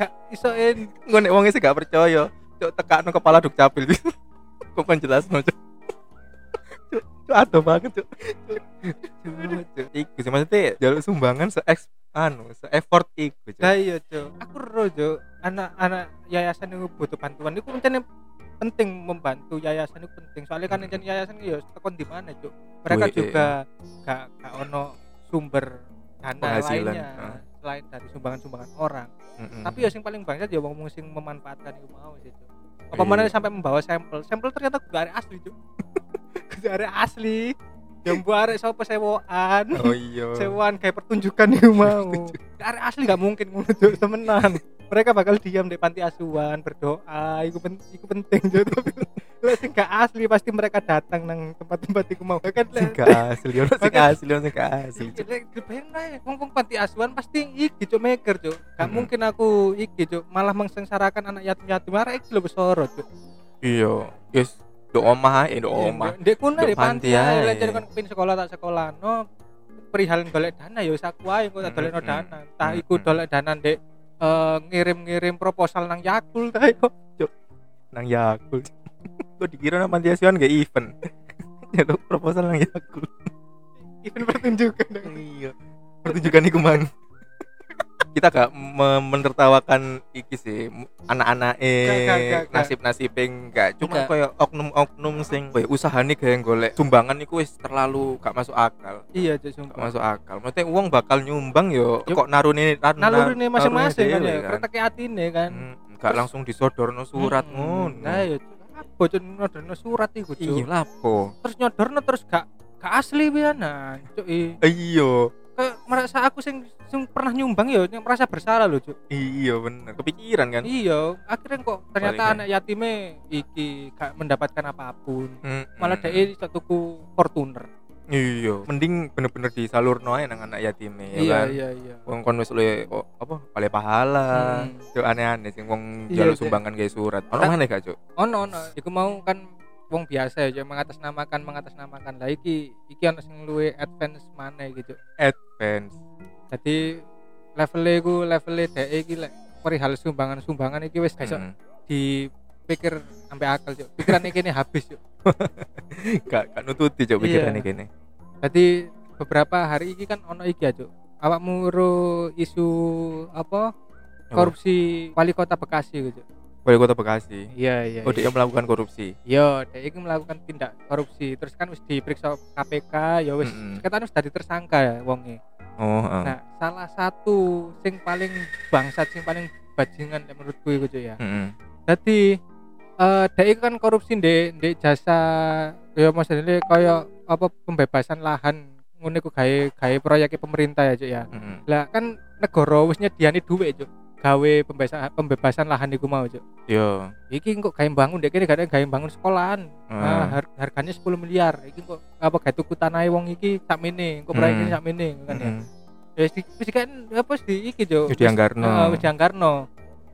gak isoin Gue nek wongnya sih gak percaya. Cuk tekakno kepala Dukcapil. Kok kan jelas no, Cuk. Cuk, adoh banget, Cuk. Iku sih maksudnya jalur sumbangan se anu, se effort iku, Cuk. Iya, Cuk. Aku ro, Cuk. Anak-anak yayasan itu butuh bantuan. Itu mencene penting membantu yayasan itu penting. Soalnya kan Hmm. yayasan itu ya tekon di mana, Cuk. Mereka Wih, juga gak gak ono sumber dana lainnya ah. Selain dari sumbangan-sumbangan orang. Mm-mm. Tapi ya sing paling bangsat ya wong sing memanfaatkan itu mau sih, Cuk. Apa Iya. mana sampai membawa sampel. Sampel ternyata gak ada asli, Cuk. Gak ada asli. Yang buat arek sapa sewaan. Oh iya. sewaan kayak pertunjukan itu mau karena asli gak mungkin ngono Cuk, temenan mereka bakal diam di panti asuhan berdoa itu pen iku penting Cuk. tapi lek sing gak asli pasti mereka datang nang tempat-tempat iku mau. Kan Sing gak asli, ono sing asli, ono sing gak asli. Dibayang ae wong panti asuhan pasti iki cuk maker cuk. Gak mungkin aku iki cuk malah mengsengsarakan anak yatim-yatim. Arek iki lho besoro cuk. Iya, yes, do omah ae, do omah. ndek Nduk di panti ae. Jare kon kepin sekolah tak sekolah no perihal golek dana ya wis aku ae kok tak dolekno dana. Entah iku dolek dana ndek eh, ngirim-ngirim proposal nang Yakult ae kok Nang Yakult. Kok dikira nang panti asuhan gak event. Jaluk proposal nang Yakult. event pertunjukan Iya. Pertunjukan iku mang. Kita gak me- menertawakan iki sih m- anak-anak eh gak. nasib-nasib enggak cuma koyo oknum-oknum sing koyo usahane gawe golek sumbangan iku wis terlalu gak masuk akal iya cuk gak masuk akal maksudnya uang bakal nyumbang yo Yuk. kok narune nar- nalurine nar- masing-masing kan ya kereta atine kan Hmm, gak langsung disodorno surat Mm-mm. ngono nah ya cuk apa cuk nyodorno surat iku iya cuk lapo terus nyodorno terus gak gak asli pianan cuk i. iya. Merasa aku sing sing pernah nyumbang ya yang merasa bersalah loh cuk. Iya bener. Kepikiran kan? Iya akhirnya kok ternyata Balik, anak yatimnya iki gak mendapatkan apa pun. Mm-mm. malah dia iso tuku Fortuner iya mending bener-bener disalurno ae nang anak yatim ya iya kan? iya iya. Wong kon wis luwe oh, apa oleh pahala. Hmm. Cuk, aneh-aneh sing wong Iya, jaluk Cuk. sumbangan kayak surat. Ono Tak- mana gak cuk? Ono ono. Iku mau kan wong biasa ya mengatasnamakan mengatasnamakan. Lah iki iki ono sing luwe advance mana gitu advance. Jadi levelnya iku levelnya dhek iki lek perihal sumbangan sumbangan iki wis gak iso Mm. dipikir sampai akal cuk. Pikiran iki ini habis cuk. Gak gak nututi cuk pikiran Iya. iki kene jadi beberapa hari iki kan ono iki ya cuk awakmu ro isu apa korupsi wali kota Bekasi gitu wali kota Bekasi iya iya oh dia melakukan korupsi Yo, dia itu melakukan tindak korupsi. Terus kan wis diperiksa KPK, ya wis wis dadi tersangka ya wonge. oh heeh. Nah, salah satu sing paling bangsat sing paling bajingan ya menurutku Cuk, ya. Heeh. Jadi eh itu kan korupsi ndek ndek jasa ya maksudnya kaya apa pembebasan lahan ngono iku gawe gawe proyek pemerintah ya Cuk ya. Heeh. Lah kan negara wis nyediani dhuwit Cuk. Gawe pembebasan pembebasan lahan iku mau Cuk. yo Iki kok gawe bangun dek kene gak gawe bangun sekolahan. Ah. Nah, har- harganya 10 miliar. Iki kok apa gawe tuku tanah wong iki sak mene, kok proyek Hmm. ini sak mene kan ya. Heeh. Ya wis di wis kan apa di iki jo. Wis dianggarno. Heeh, wis dianggarno.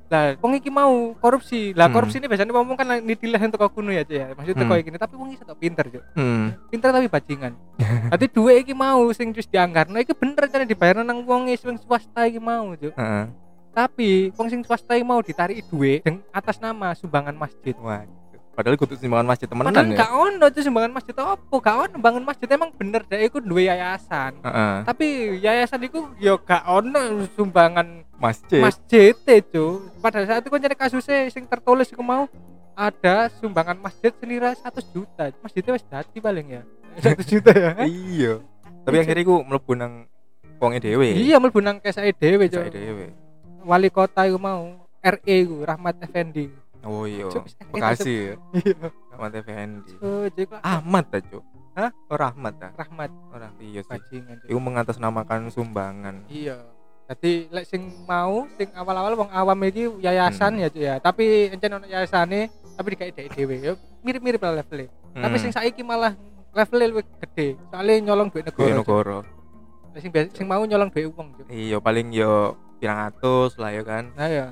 Lah, wong iki mau korupsi. Lah, Hmm. korupsi ini biasanya ngomong kan nitilah untuk kuno ya, ya. Maksudnya Hmm. kok iki tapi wong iki pinter, Cuk. Hmm. Pinter tapi bajingan. Dadi duwe iki mau sing wis dianggarno iki bener kan dibayar nang wong sing swasta iki mau, Cuk. Heeh. Tapi wong sing swasta iki mau ditarik dengan atas nama sumbangan masjid. Wah. Padahal kudu sumbangan masjid temenan Padahal ya. gak ono tuh sumbangan masjid apa, gak ono bangun masjid emang bener deh iku duwe yayasan. Heeh. Tapi yayasan iku yo gak ono sumbangan Masjid. masjid itu. Pada saat itu kan jadi kasusnya sing tertulis iku mau ada sumbangan masjid senilai 100 juta. Masjidnya wis dadi paling ya. 1 juta ya. Iya. Tapi akhirnya iku mlebu nang wonge dhewe. Iya mlebu nang kesake dhewe, dhewe. Wali kota iku mau RE iku Rahmat Effendi. Oh iya. Bekasi ya. Iya. Ahmad Effendi. Oh, Ahmad ta, Cuk. Hah? Oh, Rahmat ta. Rahmat Orang iya sih. Iku mengatasnamakan sumbangan. Iya. Jadi lek sing mau sing awal-awal wong awam iki yayasan Hmm. ya Cuk ya. Tapi encen ono yayasane tapi dikai dhek dhewe ya mirip-mirip lah levelnya. Tapi Hmm. sing saiki malah levelnya luwih gede. Soalnya nyolong duit negara. Cuk. negara. Sing sing mau nyolong duit uang. Iya, paling yo pirang atus lah ya kan. Nah ya.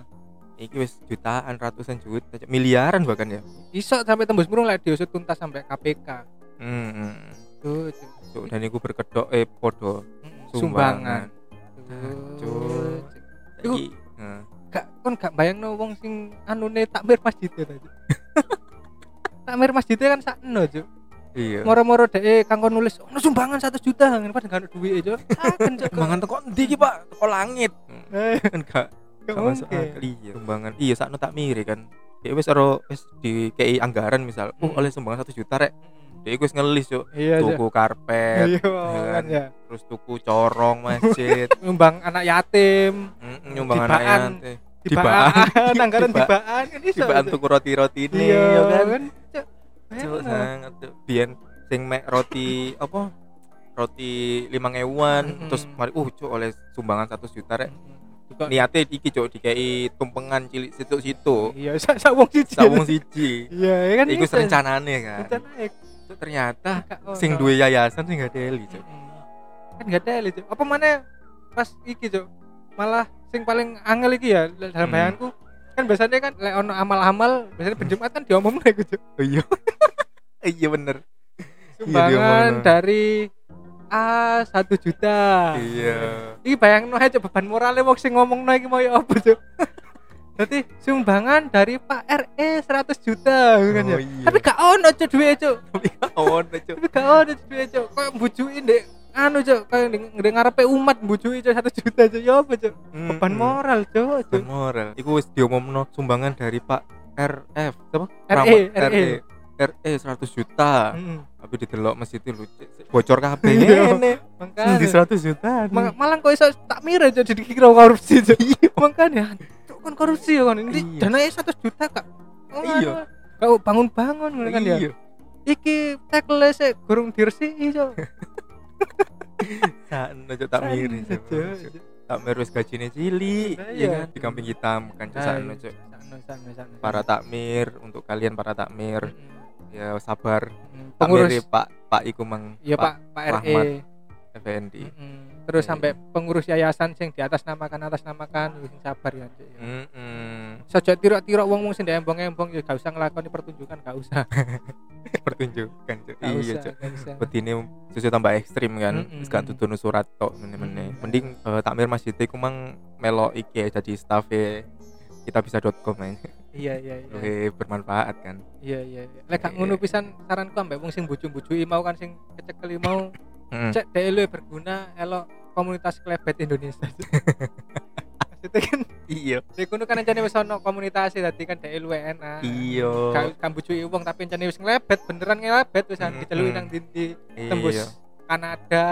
Iki wis jutaan, ratusan juta, Cuk. miliaran bahkan ya. Iso sampai tembus murung lek diusut tuntas sampai KPK. Hmm. hmm. Tuh, Cuk. Cuk, dan iku berkedok eh podo Mm, sumbangan. Tuh, Cuk. Iku-. Heeh. gak kon gak bayangno wong sing anune takmir masjid tadi. takmir masjidnya kan sakno, Cuk. Iya. moro-moro deh kanggo nulis ono sumbangan satu juta ngene padahal gak ono duit cok Sumbangan teko ndi iki, Pak? Teko langit. Eh, Kan gak gak masuk akal iya. Sumbangan. Iya, sakno tak miri kan. Ya wis ero wis dikei anggaran misal, oh Hmm. oleh sumbangan 1 juta rek. Ya iku wis ngelis, Cuk. iya Cok. Tuku karpet, iya kan? kan ya terus tuku corong masjid, nyumbang anak yatim Mm, nyumbang anak yate. tibaan anggaran Tiba- tibaan kan iso Tibaan tuku roti-roti ini iya ya kan. kan. Cuk, sangat Cuk. biyen sing mek roti apa? Roti lima ngewuan Mm-mm. terus mari uh cuk oleh sumbangan 1 juta rek. Juga- Niate iki cuk dikei tumpengan cilik situ-situ. iya sak sak wong siji Sawung siji. iya ya kan Iku rencanane kan. rencana ya. Ternyata ono. sing duwe yayasan sing gak deli cuk. Mm-mm. kan gak lho Cok. apa mana pas iki cok malah sing paling angel iki ya dalam Hmm. bayanganku kan biasanya kan lek ono amal-amal biasanya berjumat kan diomongin gitu cok Oh iya. Iya bener. sumbangan diomongno. dari A satu juta Iya. iki bayangno aja beban moralnya wong sing ngomong iki mau ya apa cok Jadi sumbangan dari Pak RE 100 juta kan ya. Oh, iya. Tapi gak ono cok duit cok. Oh, cuk. Tapi gak ono duit cok. Kayak mbujuki ndek anu cok kayak ndek ngarepe umat mbujuki cok 1 juta cok. Ya apa cok? Beban moral cok. Beban moral. Iku wis diomongno sumbangan dari Pak RF, apa? RE, RE. RE 100 juta. Tapi didelok masjid itu lucu. Bocor kabeh Iya. ngene. Makanya Di 100 juta. Ma- malah kok iso tak mira jadi kira korupsi cok. Makanya cok kan korupsi ya kan. Ini Iya. dananya 100 juta kak. Oh, Iya. Kau bangun-bangun ngono kan ya. Iya. Iki tekle sik gurung diresiki cuk tak miri. Tak miri wis gajine cilik, ya iya. kan? Di kamping hitam kan iya. cuk. Para takmir untuk kalian para takmir. Ya sabar Mm, pengurus Pak Pak iku mang ya Pak Pak RE Rahmat. Effendi Mm-mm. terus Iya, sampai pengurus yayasan sing di atas namakan atas namakan wis sabar ya Cuk, ya. Mm-mm. Saja tiro-tiro wong wong sing embong-embong ya gak usah nglakoni pertunjukan gak usah. pertunjukan. Gak iya susu tambah ekstrim kan Mm-mm. wis gak surat tok meneh-meneh Mm. mending eh, takmir masjid iku mang melo iki jadi staff kita bisa.com aja Iya iya iya. Luwih bermanfaat kan Iya iya. iya. Lek gak ngono pisan saranku ambek wong sing bojo-bojoi mau kan sing kecekeli mau Mm. cek dhek luwih berguna elok komunitas klebet Indonesia. Maksudnya kan iya di kono kan encane wis ono komunitas dadi kan dhek luwih enak. iya kan bojoi wong tapi encane wis nglebet beneran nglebet wis Mm-mm. diceluki nang ndi tembus iya Kanada,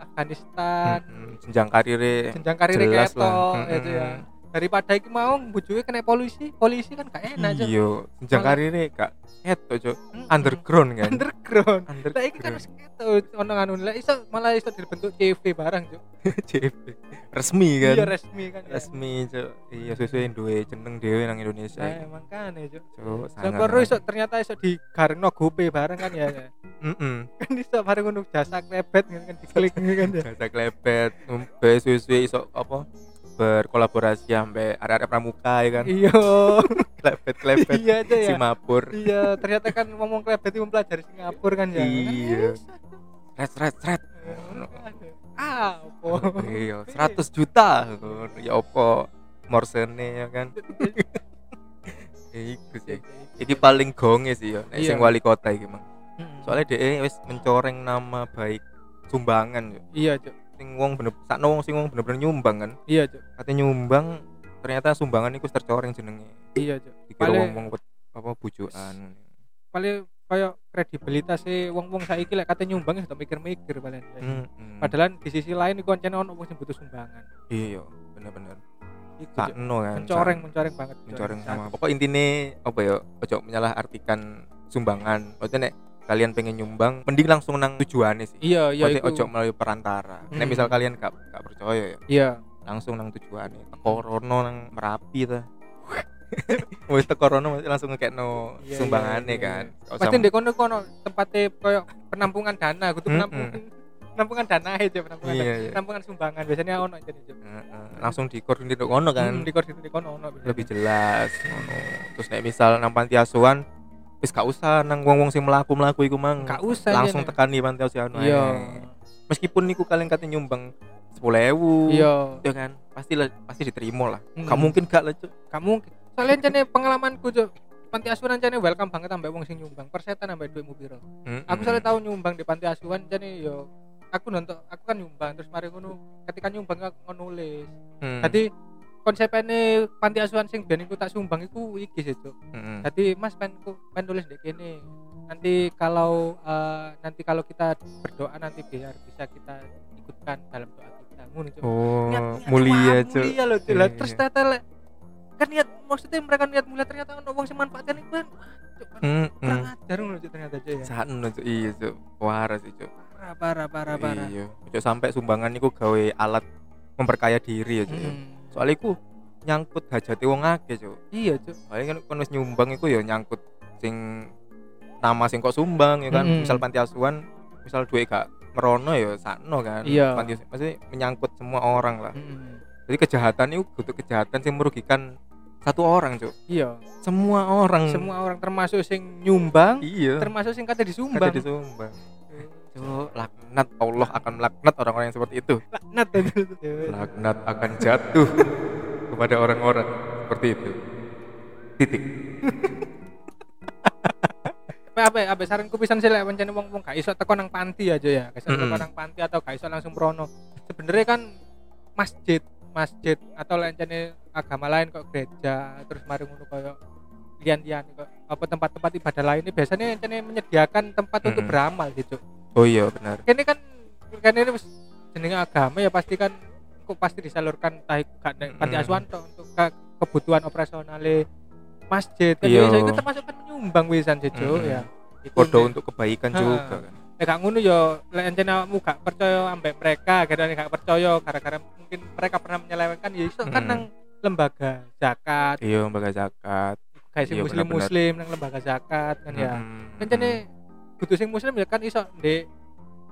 Afghanistan, jenjang karire jenjang karirnya ketok lah itu ya. Daripada iki mau bujuknya kena polisi polisi kan gak enak aja iya jenjang Malah- karire gak eto Cuk. underground kan underground lah underground iki kan ketok ono anu lah iso malah iso dibentuk CV barang cuk JP. resmi kan iya resmi kan ya. resmi Cuk. iya sesuai duwe jeneng dhewe nang Indonesia Eh, makanya cuk Cuk, sangat, Sampai iso ternyata iso digarengno gope bareng kan ya, ya. Mm-mm. kan iso bareng ngono jasa klebet kan diklik kan ya Bahasa klepet, umpe suwe-suwe iso apa berkolaborasi sampai area-area pramuka ya kan? Iya. Klepet klepet iya aja ya. Singapura. Iya ternyata kan ngomong klebet itu mempelajari Singapura kan ya. Iya. red red red ah apa? Iya 100 juta. Ya opo morsene ya kan? Iku sih. Ini paling gonge sih ya. Nek Iya. sing wali kota iki mang. Mm. soalnya dia wis mencoreng nama baik sumbangan yo iya cuk sing wong bener sakno wong sing wong bener-bener nyumbang kan? Iya cuk. Katanya nyumbang ternyata sumbangan itu tercoreng jenenge. Iya cuk. Dikira wong wong apa bujukan. Paling kayak kredibilitas e wong-wong saiki lek kate nyumbang sudah mikir-mikir paling. Hmm, padahal di sisi lain iku ancene ono wong sing butuh sumbangan. Iya bener-bener. Iku sakno kan mencoreng mencoreng banget mencoreng sama. Pokok intine apa ya ojo menyalah artikan sumbangan. Maksudnya nek kalian pengen nyumbang mending langsung nang tujuannya sih. Iya iya Maksudnya iku ojo melalui perantara. Nek Hmm. misal kalian gak, gak percaya ya iya. langsung nang tujuannya korono nang merapi ta. Wis teko rono langsung ngekekno Iya, sumbangane iya, iya, kan Gak usah- pasti ndek kono kono tempatnya kayak penampungan dana kudu penampungan. Penampungan dana aja penampungan Iya, dana. iya. penampungan sumbangan biasanya ono jadi. Heeh, langsung dikoordinir kok ngono kan. Hmm, di koordinat di kono ono lebih jelas ngono. Terus nek misal nang panti asuhan wis gak usah nang wong-wong sing mlaku-mlaku iku mang Gak usah langsung jane. tekan di asuhan wae. iya meskipun niku kalian kate nyumbang 10.000 iya ya kan pasti lah pasti diterima lah Hmm. gak mungkin gak lah Cuk. gak mungkin soalnya jane pengalamanku Cuk panti asuhan jane welcome banget ambek wong sing nyumbang persetan ambek duitmu piro Mm-mm. aku soalnya tahu nyumbang di panti asuhan jane yo aku nonton aku kan nyumbang terus mari ngono ketika nyumbang aku nulis Hmm. jadi konsepnya panti asuhan sing biyen iku tak sumbang iku iki sih Mm-mm. Jadi Mas pengen ku pengen nulis di kene. Nanti kalau eh, nanti kalau kita berdoa nanti biar bisa kita ikutkan dalam doa kita. Ngono oh Niat- niat mulia Cuk. Mulia loh Cuk. Lah, Iya, terus ternyata kan niat maksudnya mereka niat mulia ternyata ono wong sing manfaatkan iku kan. kan Mm-mm. kurang ajar ngono ternyata Cuk ya. Sakno, Cuk. iya Cuk. waras sih Cuk. Parah parah parah parah. iya sampai sumbangan niku gawe alat memperkaya diri ya ya. Mm. Soalnya iku nyangkut hajati wong akeh Cuk. Iya Cuk. Soalnya kan wis nyumbang iku ya nyangkut sing nama sing kok sumbang ya kan. Mm-mm. Misal panti asuhan, misal duit gak merono ya sakno kan. Iya. Panti maksudnya menyangkut semua orang lah. Mm. Jadi kejahatan itu butuh kejahatan yang merugikan satu orang, Cuk. Iya. Semua orang. Semua orang termasuk sing nyumbang, Iya. termasuk sing kata Kata disumbang. Cuk, laknat Allah akan melaknat orang-orang yang seperti itu. Laknat itu. Laknat akan jatuh kepada orang-orang seperti itu. Titik. apa apa apa saranku pisan sih lek pancen wong-wong gak iso teko nang panti aja ya gak iso teko nang panti atau gak iso langsung merono sebenarnya kan masjid masjid atau lainnya agama lain kok gereja terus mari ngono koyo lian-lian kok apa tempat-tempat ibadah lain ini biasanya encene menyediakan tempat untuk beramal gitu Oh iya benar. ini kan kan ini jenenge agama ya pasti kan kok pasti disalurkan gak nek panti asuhan tok untuk ke- kebutuhan operasional masjid kan Iya. ya itu termasuk kan menyumbang wisan Cuk, Mm-mm. ya nek- untuk kebaikan Ha. juga kan. nek gak ngono ya lek encen awakmu gak percaya ambek mereka gara gak percaya gara-gara mungkin mereka pernah menyelewengkan ya iso kan Mm. nang lembaga zakat Iya lembaga zakat. kayak sing Iya, muslim muslim nang lembaga zakat kan ya Mm-mm. Kudu sing muslim ya kan iso ndek.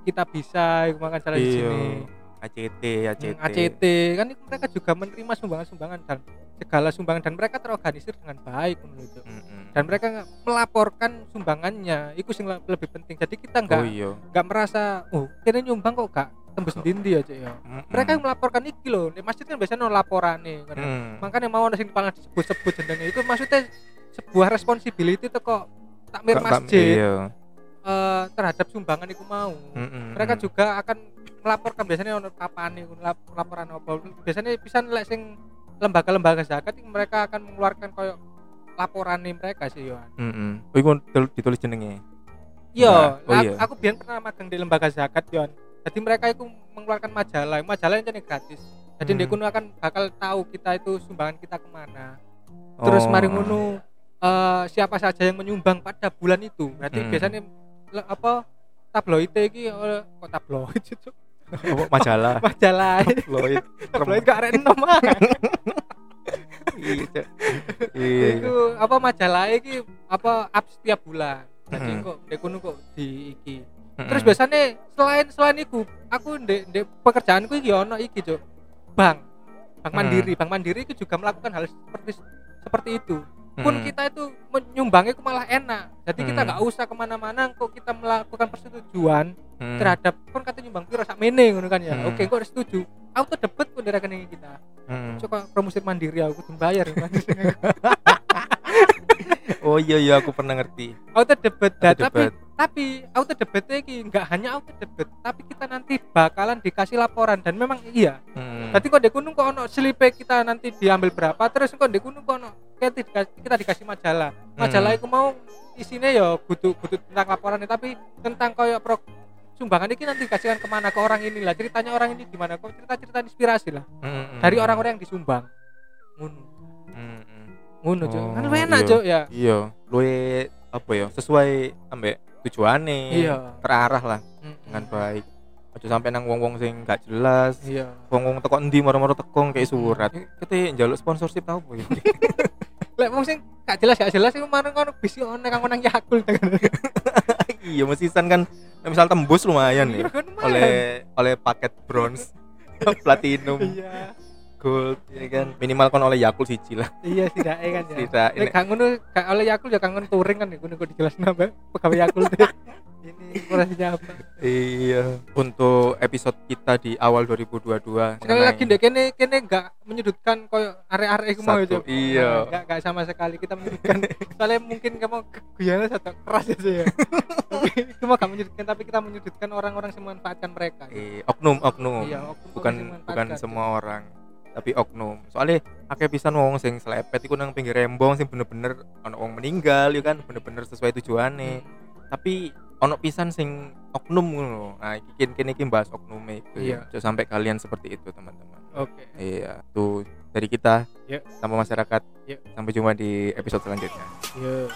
Kita bisa makan salah di Iya. sini. ACT ACT Hmm, ACT kan mereka juga menerima sumbangan-sumbangan dan segala sumbangan dan mereka terorganisir dengan baik menurut itu. Mm-mm. dan mereka melaporkan sumbangannya. Itu sing le- lebih penting. Jadi kita nggak oh iya. nggak merasa oh kini nyumbang kok gak tembus dindi aja ya. Mm-mm. mereka yang melaporkan iki loh di masjid kan biasanya no laporan nih kan Mm. makanya mau ada sing paling disebut-sebut jenenge. Itu maksudnya sebuah responsibility itu kok takmir Kak- kak- masjid. iya. Eh, terhadap sumbangan itu mau Mm-mm. mereka juga akan melaporkan biasanya ono kapan nih lap- laporan apa biasanya bisa lek sing lembaga-lembaga zakat mereka akan mengeluarkan koyo laporan nih mereka sih Yohan Mm-mm. oh iku tul- ditulis jenenge iya oh aku, iya. aku biar pernah magang di lembaga zakat Yohan jadi mereka itu mengeluarkan majalah majalah yang gratis jadi Hmm. akan bakal tahu kita itu sumbangan kita ke mana terus Oh. mari ngono eh, siapa saja yang menyumbang pada bulan itu berarti Hmm. biasanya apa tabloid iki eh, kok tabloid itu Oh, majalah? Majalah. Lloyd tabloid gak ada nom ah. iya Cak. iya itu apa majalah iki apa up setiap bulan. Jadi kok ndek kono kok di iki. Terus biasanya selain selain itu aku ndek ndek pekerjaanku iki ono iki cuk. Bank. Bank mandiri. Bank mandiri itu juga melakukan hal seperti seperti itu pun Mm. kita itu menyumbangnya itu malah enak jadi kita Hmm. nggak usah ke mana-mana kok kita melakukan persetujuan Mm. terhadap kon kata nyumbang piro sak mene ngono kan ya Hmm. oke kok setuju auto debit pun di rekening kita Mm. coba promosi mandiri aku kudu bayar oh iya iya aku pernah ngerti auto debit dah, Auto tapi debit. tapi auto debit iki nggak hanya auto debit tapi kita nanti bakalan dikasih laporan dan memang iya Mm. Berarti kok di gunung kok ono selipe kita nanti diambil berapa terus kok di gunung kok ono kita dikasih, kita dikasih majalah majalah Hmm. itu mau isinya ya butuh butuh tentang laporan tapi tentang koyo pro sumbangan ini nanti dikasihkan ke mana ke orang ini lah ceritanya orang ini gimana kok cerita cerita inspirasi lah Mm-mm. dari orang-orang yang disumbang ngono Mm-mm. ngono cok Oh, kan lu enak iya. cok ya iya luwe apa ya sesuai ambek tujuannya Iya. terarah lah Mm-mm. dengan baik aja sampai nang wong-wong sing gak jelas iya wong-wong teko endi moro-moro teko kayak surat kita njaluk sponsorship tau ya lek wong sing gak jelas gak jelas itu kemarin kan bisi ono kang nang Yakult iya mesisan kan misal tembus lumayan Iya, ya kan lumayan. oleh oleh paket bronze platinum iya. gold ya kan. Minimal kon oleh Yakult siji lah. Iya setidaknya kan ya. Tidak Lek gak ngono gak oleh Yakult ya kangen touring kan ngono kok dijelasin apa pegawai Yakult ini kurasinya apa? Iya untuk episode kita di awal 2022 sekali lagi deh kene kene gak menyudutkan koyo arek-arek iku mau itu. iya. gak gak sama sekali. Kita menyudutkan. Soalnya mungkin kamu guyannya satu keras aja ya. Itu mah gak menyudutkan tapi kita menyudutkan orang-orang yang memanfaatkan mereka. Eh, oknum oknum. Iya, oknum bukan bukan semua orang tapi oknum. Soalnya akeh pisan wong sing selepet iku nang pinggir rembong sing bener-bener ono wong meninggal ya kan? Bener-bener sesuai tujuannya tapi ono pisan sing oknum ngono nah iki kene iki bahas oknume iku Iya. Jangan sampai kalian seperti itu teman-teman. Oke. Iya tuh dari kita. Ya. sama masyarakat. Ya. sampai jumpa di episode selanjutnya. Iya